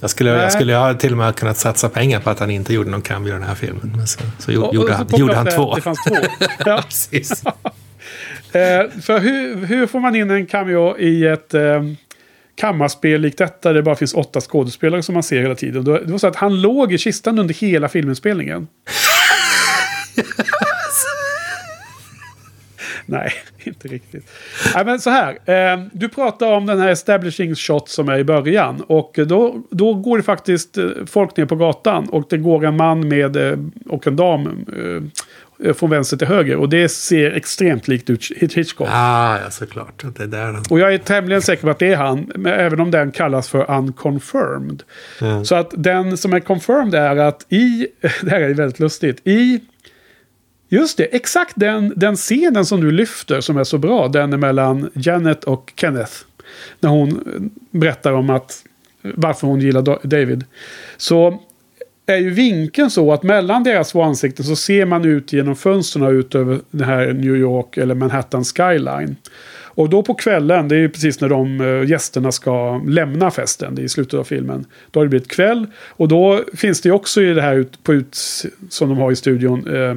Jag skulle, jag skulle ha till och med kunnat satsa pengar på att han inte gjorde någon cameo i den här filmen. Men så, så och, gjorde, och han, gjorde han två. Det fanns två. ja. Precis. för hur, hur får man in en cameo i ett... Uh, kammarspel likt detta, där det bara finns åtta skådespelare som man ser hela tiden. Det var så att han låg i kistan under hela filminspelningen. Nej, inte riktigt. Nej, men så här. Eh, du pratar om den här establishing shot som är i början. Och då, då går det faktiskt eh, folk ner på gatan. Och det går en man med, eh, och en dam från vänster till höger. Och det ser extremt likt ut Hitchcock. Ah, ja, såklart. Det är där Och jag är tämligen säker på att det är han. Även om den kallas för unconfirmed. Mm. Så att den som är confirmed är att i... Det här är väldigt lustigt. I... Just det, exakt den, den scenen som du lyfter som är så bra. Den är mellan Janet och Kenneth. När hon berättar om att varför hon gillar David. Så är ju vinkeln så att mellan deras två ansikten så ser man ut genom fönstren ut över den här New York eller Manhattan skyline. Och då på kvällen, det är ju precis när de eh, gästerna ska lämna festen, det är i slutet av filmen. Då har det blivit kväll. Och då finns det ju också i det här ut, på ut, som de har i studion, eh,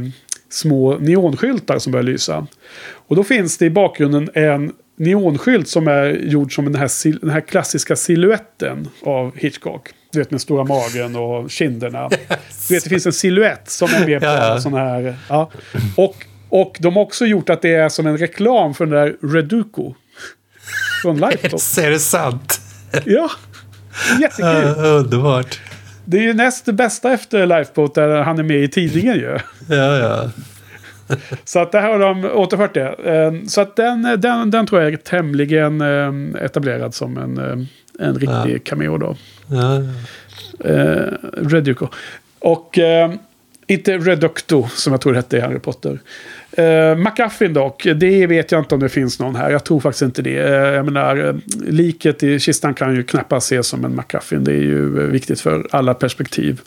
små neonskyltar som börjar lysa. Och då finns det i bakgrunden en neonskylt som är gjord som den här, den här klassiska siluetten av Hitchcock. Du vet med stora magen och kinderna. Du vet det finns en siluett som är med på ja, ja. sån här. Ja. Och, och de har också gjort att det är som en reklam för den där Reduco. Från Lifetop. Är det sant? Ja. Jättekul. Uh, underbart. Det är ju näst bästa efter Lifeboat där han är med i tidningen ju. Ja, ja. så att det här har de återfört det. Ehm, så att den, den, den tror jag är tämligen ehm, etablerad som en, ehm, en riktig ja. cameo då. Ja. Uh, Reduco. Och uh, inte Reducto som jag tror det hette i Harry Potter. Uh, McGuffin dock, det vet jag inte om det finns någon här. Jag tror faktiskt inte det. Uh, jag menar, liket i kistan kan ju knappast ses som en McGuffin. Det är ju viktigt för alla perspektiv.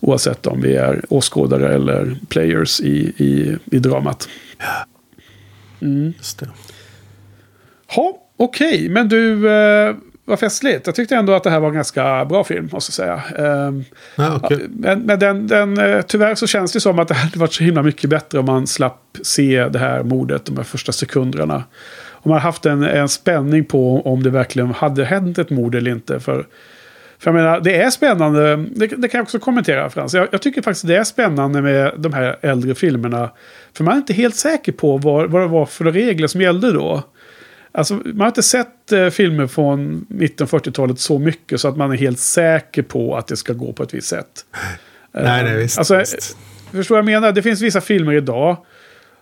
Oavsett om vi är åskådare eller players i, i, i dramat. Mm. Just det. Ha, okej, okay. men du, var festligt. Jag tyckte ändå att det här var en ganska bra film, måste jag säga. Um, ah, okay. Men, men den, den, eh, tyvärr så känns det som att det hade varit så himla mycket bättre om man slapp se det här mordet de här första sekunderna. Om man haft en, en spänning på om det verkligen hade hänt ett mord eller inte. För, för jag menar, det är spännande. Det, det kan jag också kommentera Frans. Jag, jag, tycker faktiskt det är spännande med de här äldre filmerna. För man är inte helt säker på vad, vad det var för regler som gällde då. Alltså, man har inte sett eh, filmer från mitten 40-talet så mycket så att man är helt säker på att det ska gå på ett visst sätt. Nej, nej, visst. Alltså, visst. Förstår vad jag menar? Det finns vissa filmer idag.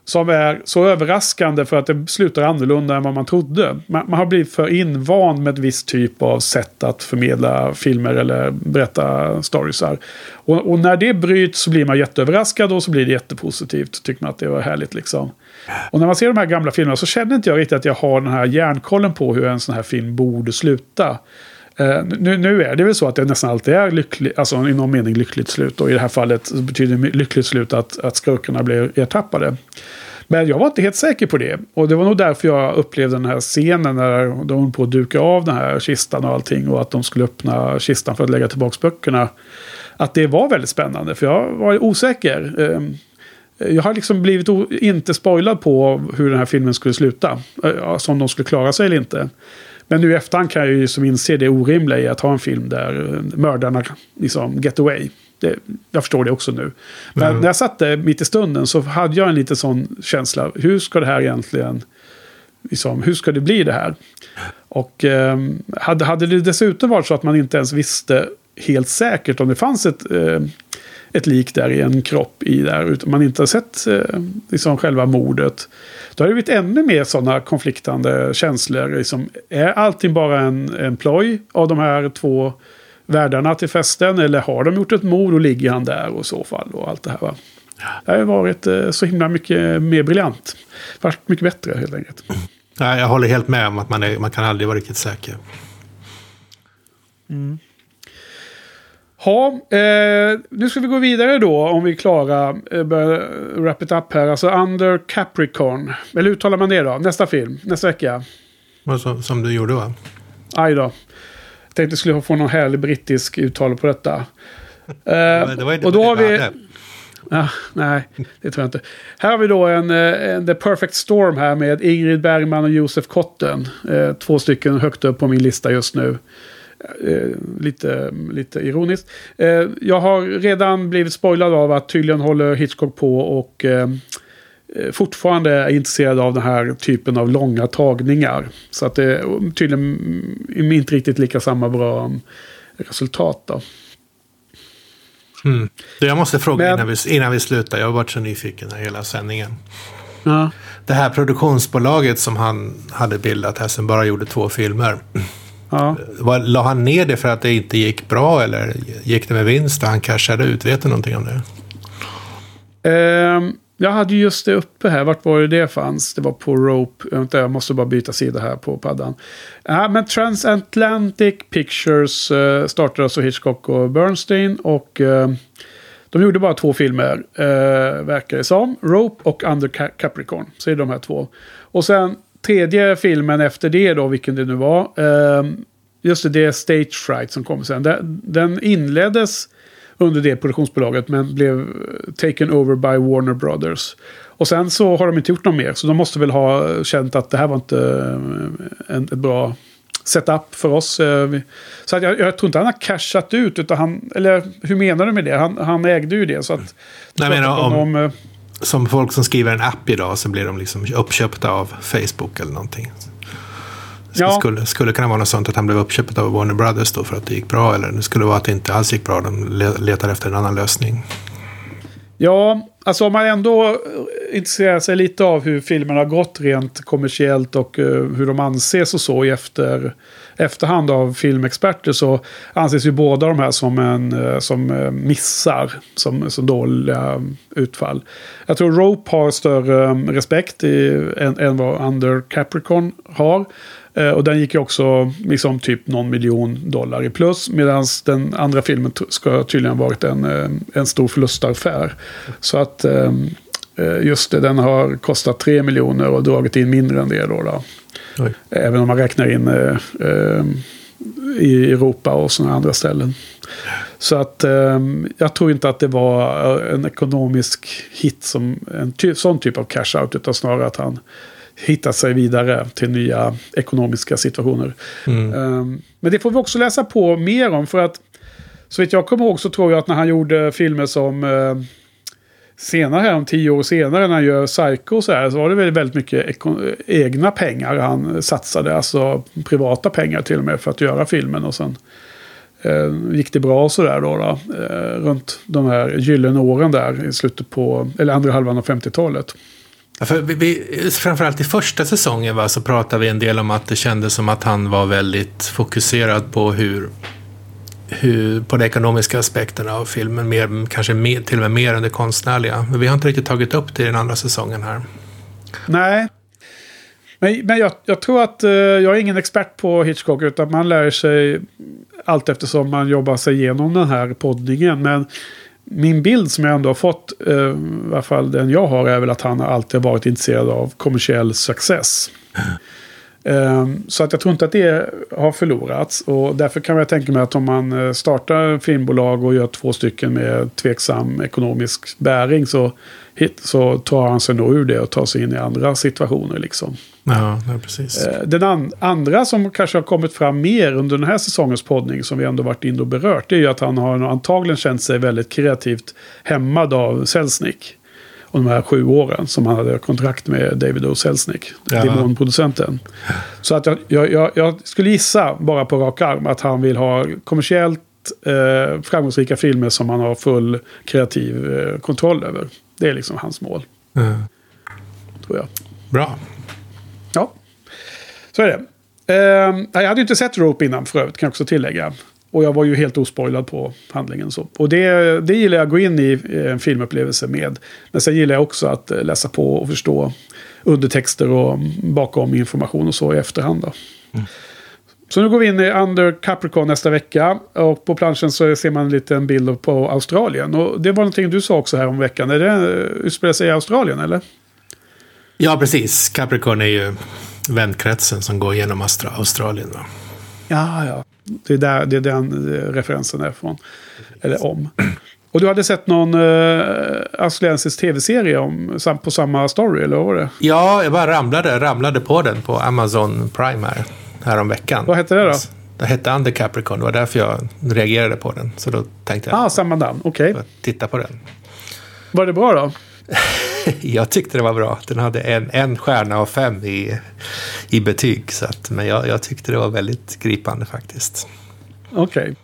Som är så överraskande för att det slutar annorlunda än vad man trodde. Man, man har blivit för invand med ett visst typ av sätt att förmedla filmer eller berätta storiesar. Och, och när det bryts så blir man jätteöverraskad och så blir det jättepositivt. Tycker man att det var härligt liksom. Och när man ser de här gamla filmerna så känner inte jag riktigt att jag har den här järnkollen på hur en sån här film borde sluta. Uh, nu, nu, är det väl så att det nästan alltid är lyckligt, alltså i någon mening lyckligt slut. Och i det här fallet så betyder lyckligt slut att, att skurkarna blir ertappade. Men jag var inte helt säker på det. Och det var nog därför jag upplevde den här scenen när de höll på att duka av den här kistan och allting. Och att de skulle öppna kistan för att lägga tillbaka böckerna. Att det var väldigt spännande, för jag var osäker. Ehm, jag har liksom blivit inte spoilad på hur den här filmen skulle sluta. Alltså om de skulle klara sig eller inte. Men nu i efterhand kan jag ju som inse det orimliga i att ha en film där mördarna liksom get away. Det, jag förstår det också nu. Men mm. när jag satt där mitt i stunden så hade jag en lite sån känsla. Hur ska det här egentligen... Liksom, hur ska det bli det här? Och eh, hade, hade det dessutom varit så att man inte ens visste helt säkert om det fanns ett... Eh, ett lik där i en kropp i där. Utan man inte har sett eh, liksom själva mordet. Då har det blivit ännu mer sådana konfliktande känslor. Liksom, är allting bara en, en ploj av de här två värdarna till festen? Eller har de gjort ett mord och ligger han där och så fall? Och allt det här va? Det har varit eh, så himla mycket mer briljant. Varit mycket bättre helt enkelt. Ja, jag håller helt med om att man, är, man kan aldrig vara riktigt säker. Mm. Ja, eh, nu ska vi gå vidare då om vi är klara. Eh, börja wrap it up här. Alltså Under Capricorn. Eller uttalar man det då? Nästa film, nästa vecka. Som, som du gjorde va? Aj då. Tänkte jag skulle få någon härlig brittisk uttal på detta. Eh, det var inte och då har vi... Ah, nej, det tror jag inte. Här har vi då en, eh, en, The Perfect Storm här med Ingrid Bergman och Josef Kotten. Eh, två stycken högt upp på min lista just nu. Eh, lite, lite ironiskt. Eh, jag har redan blivit spoilad av att tydligen håller Hitchcock på och eh, fortfarande är intresserad av den här typen av långa tagningar. Så att det tydligen inte riktigt lika samma bra resultat då. Mm. Jag måste fråga Men, innan, vi, innan vi slutar. Jag har varit så nyfiken här hela sändningen. Ja. Det här produktionsbolaget som han hade bildat här som bara gjorde två filmer. Ja. la han ner det för att det inte gick bra eller gick det med vinst och han cashade ut? Vet du någonting om det? Um, jag hade just det uppe här. Vart var det det fanns? Det var på Rope. Vänta, jag måste bara byta sida här på paddan. Ja, men Transatlantic Pictures uh, startade alltså Hitchcock och Bernstein. Och uh, de gjorde bara två filmer, uh, verkar det som. Rope och Under Capricorn. Så är det de här två. Och sen tredje filmen efter det då, vilken det nu var. Eh, just det, det är Stage Fright som kom sen. Den, inleddes under det produktionsbolaget men blev taken over by Warner Brothers. Och sen så har de inte gjort något mer. Så de måste väl ha känt att det här var inte eh, en, ett bra setup för oss. Eh, så jag, jag, tror inte han har cashat ut. Utan han, eller hur menar du med det? Han, han ägde ju det. Så att, Nej, men om, om, eh, som folk som skriver en app idag så blir de liksom uppköpta av Facebook eller någonting. Ja. Det skulle, skulle kunna vara något sånt att han blev uppköpt av Warner Brothers då för att det gick bra. Eller det skulle vara att det inte alls gick bra. De letar efter en annan lösning. Ja, alltså om man ändå intresserar sig lite av hur filmen har gått rent kommersiellt och uh, hur de anses och så i efter, efterhand av filmexperter så anses ju båda de här som, en, eh, som eh, missar, som, som dåliga eh, utfall. Jag tror Rope har större respekt i, än, än vad Under Capricorn har. Och den gick ju också liksom typ någon miljon dollar i plus. Medan den andra filmen ska tydligen ha varit en, en stor förlustaffär. Så att um, just det, den har kostat tre miljoner och dragit in mindre än det då. då. Även om man räknar in eh, i Europa och sådana andra ställen. Så att eh, jag tror inte att det var en ekonomisk hit som en ty sån typ av cash-out. Utan snarare att han hitta sig vidare till nya ekonomiska situationer. Mm. Um, men det får vi också läsa på mer om. För att så vitt jag kommer ihåg så tror jag att när han gjorde filmer som uh, senare om tio år senare, när han gör Psycho så här, så var det väldigt, väldigt mycket egna pengar han satsade. Alltså privata pengar till och med för att göra filmen. Och sen eh, gick det bra sådär då. då eh, runt de här gyllene åren där i slutet på, eller andra halvan av 50-talet. Ja, för vi, vi, framförallt i första säsongen va, så pratade vi en del om att det kändes som att han var väldigt fokuserad på hur, hur på de ekonomiska aspekterna av filmen, mer, kanske mer, till och med mer än det konstnärliga. Men vi har inte riktigt tagit upp det i den andra säsongen här. Nej. Men, men jag, jag tror att uh, jag är ingen expert på Hitchcock utan man lär sig allt eftersom man jobbar sig igenom den här poddningen. Men min bild som jag ändå har fått, uh, i alla fall den jag har, är väl att han alltid varit intresserad av kommersiell success. Um, så att jag tror inte att det har förlorats. Och därför kan jag tänka mig att om man eh, startar filmbolag och gör två stycken med tveksam ekonomisk bäring så, så tar han sig nog ur det och tar sig in i andra situationer. Liksom. Ja, precis. Uh, den an andra som kanske har kommit fram mer under den här säsongens poddning som vi ändå varit inne och berört. Det är ju att han har antagligen känt sig väldigt kreativt hämmad av Selznick och de här sju åren som han hade kontrakt med David O. Selznick, ja. demonproducenten. Så att jag, jag, jag, skulle gissa, bara på rak arm, att han vill ha kommersiellt eh, framgångsrika filmer som han har full kreativ eh, kontroll över. Det är liksom hans mål. Mm. Tror jag. Bra. Ja, så är det. Eh, jag hade inte sett Rope innan för övrigt, kan jag också tillägga. Och jag var ju helt ospoilad på handlingen. Så. Och det, det gillar jag att gå in i en filmupplevelse med. Men sen gillar jag också att eh, läsa på och förstå undertexter och bakom information och så i efterhand. Mm. Så nu går vi in i Under Capricorn nästa vecka. Och på planschen så ser man en liten bild på Australien. Och det var någonting du sa också här om veckan. Är det eh, utspelar sig i Australien eller? Ja, precis. Capricorn är ju vänkretsen som går genom Australien. Va? Ja, ja. Det är, där, det är den eh, referensen är från. Eller om. Och du hade sett någon uh, australiensisk tv-serie om, på samma story, eller vad var det? Ja, jag bara ramlade, ramlade på den på Amazon Prime här, här veckan. Vad hette det då? Det hette Under Capricorn, det var därför jag reagerade på den. Så då tänkte jag... Ah, samma namn, okej. Okay. Titta på den. Var det bra då? jag tyckte det var bra. Den hade en, en stjärna av fem i, i betyg. Så att, men jag, jag tyckte det var väldigt gripande faktiskt. Okej. Okay.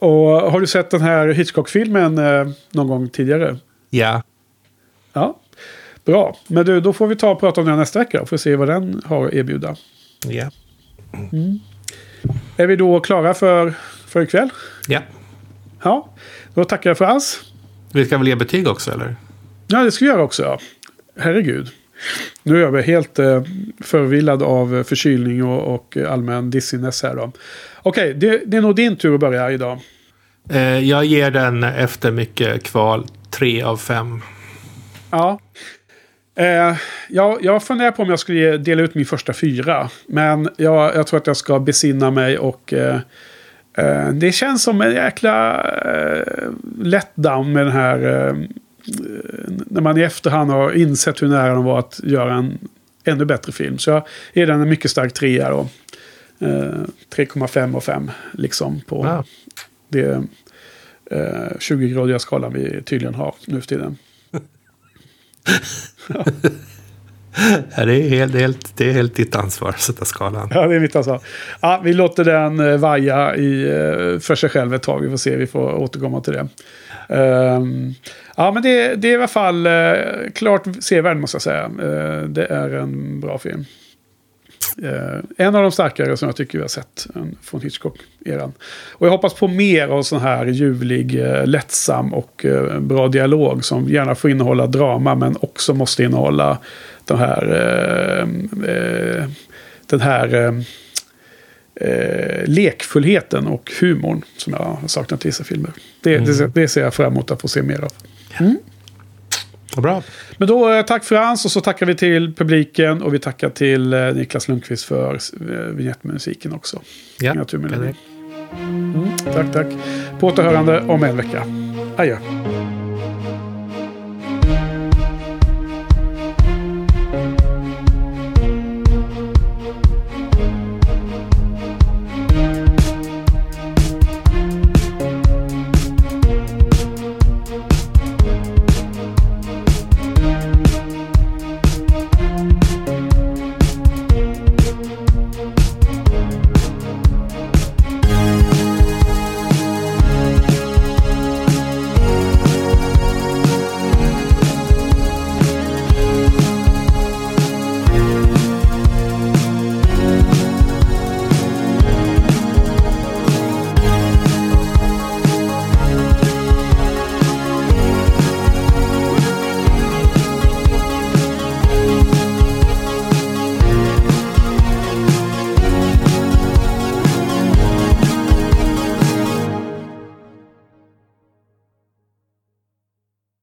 Och har du sett den här Hitchcock-filmen eh, någon gång tidigare? Ja. Ja, bra. Men du, då får vi ta och prata om den nästa vecka. För att se vad den har att erbjuda. Ja. Mm. Är vi då klara för, för ikväll? Ja. Ja, då tackar jag för alls. Vi ska väl ge betyg också, eller? Ja, det ska vi göra också. Ja. Herregud. Nu är jag helt eh, förvillad av förkylning och, och allmän dizziness här då. Okej, det, det är nog din tur att börja idag. Eh, jag ger den efter mycket kval tre av fem. Ja. Eh, jag, jag funderar på om jag skulle dela ut min första fyra. Men jag, jag tror att jag ska besinna mig och... Eh, eh det känns som en jäkla eh, letdown med den här eh, när man i efterhand har insett hur nära de var att göra en ännu bättre film. Så jag ger den en mycket stark trea då. Eh, 3,5 och 5 liksom på wow. det eh, 20-gradiga skalan vi tydligen har nu för tiden. ja. Ja, det, är helt, helt, det är helt ditt ansvar att sätta skalan. Ja, det är mitt ansvar. Ja, vi låter den eh, vaja i, eh, för sig själv ett tag. Vi får se, vi får återkomma till det. Um, ja, men det, det är i alla fall uh, klart sevärd måste jag säga. Uh, det är en bra film. Uh, en av de starkare som jag tycker vi har sett från Hitchcock-eran. Och jag hoppas på mer av sån här ljuvlig, uh, lättsam och uh, bra dialog som gärna får innehålla drama men också måste innehålla den här, den här eh, lekfullheten och humorn som jag har saknat i vissa filmer. Det, mm. det, det, ser jag fram emot att få se mer av. Mm. Vad bra. Men då eh, tack Frans och så tackar vi till publiken och vi tackar till eh, Niklas Lundqvist för eh, vignettmusiken också. Ja, mm, tack, tack. På återhörande om en vecka. Adjö.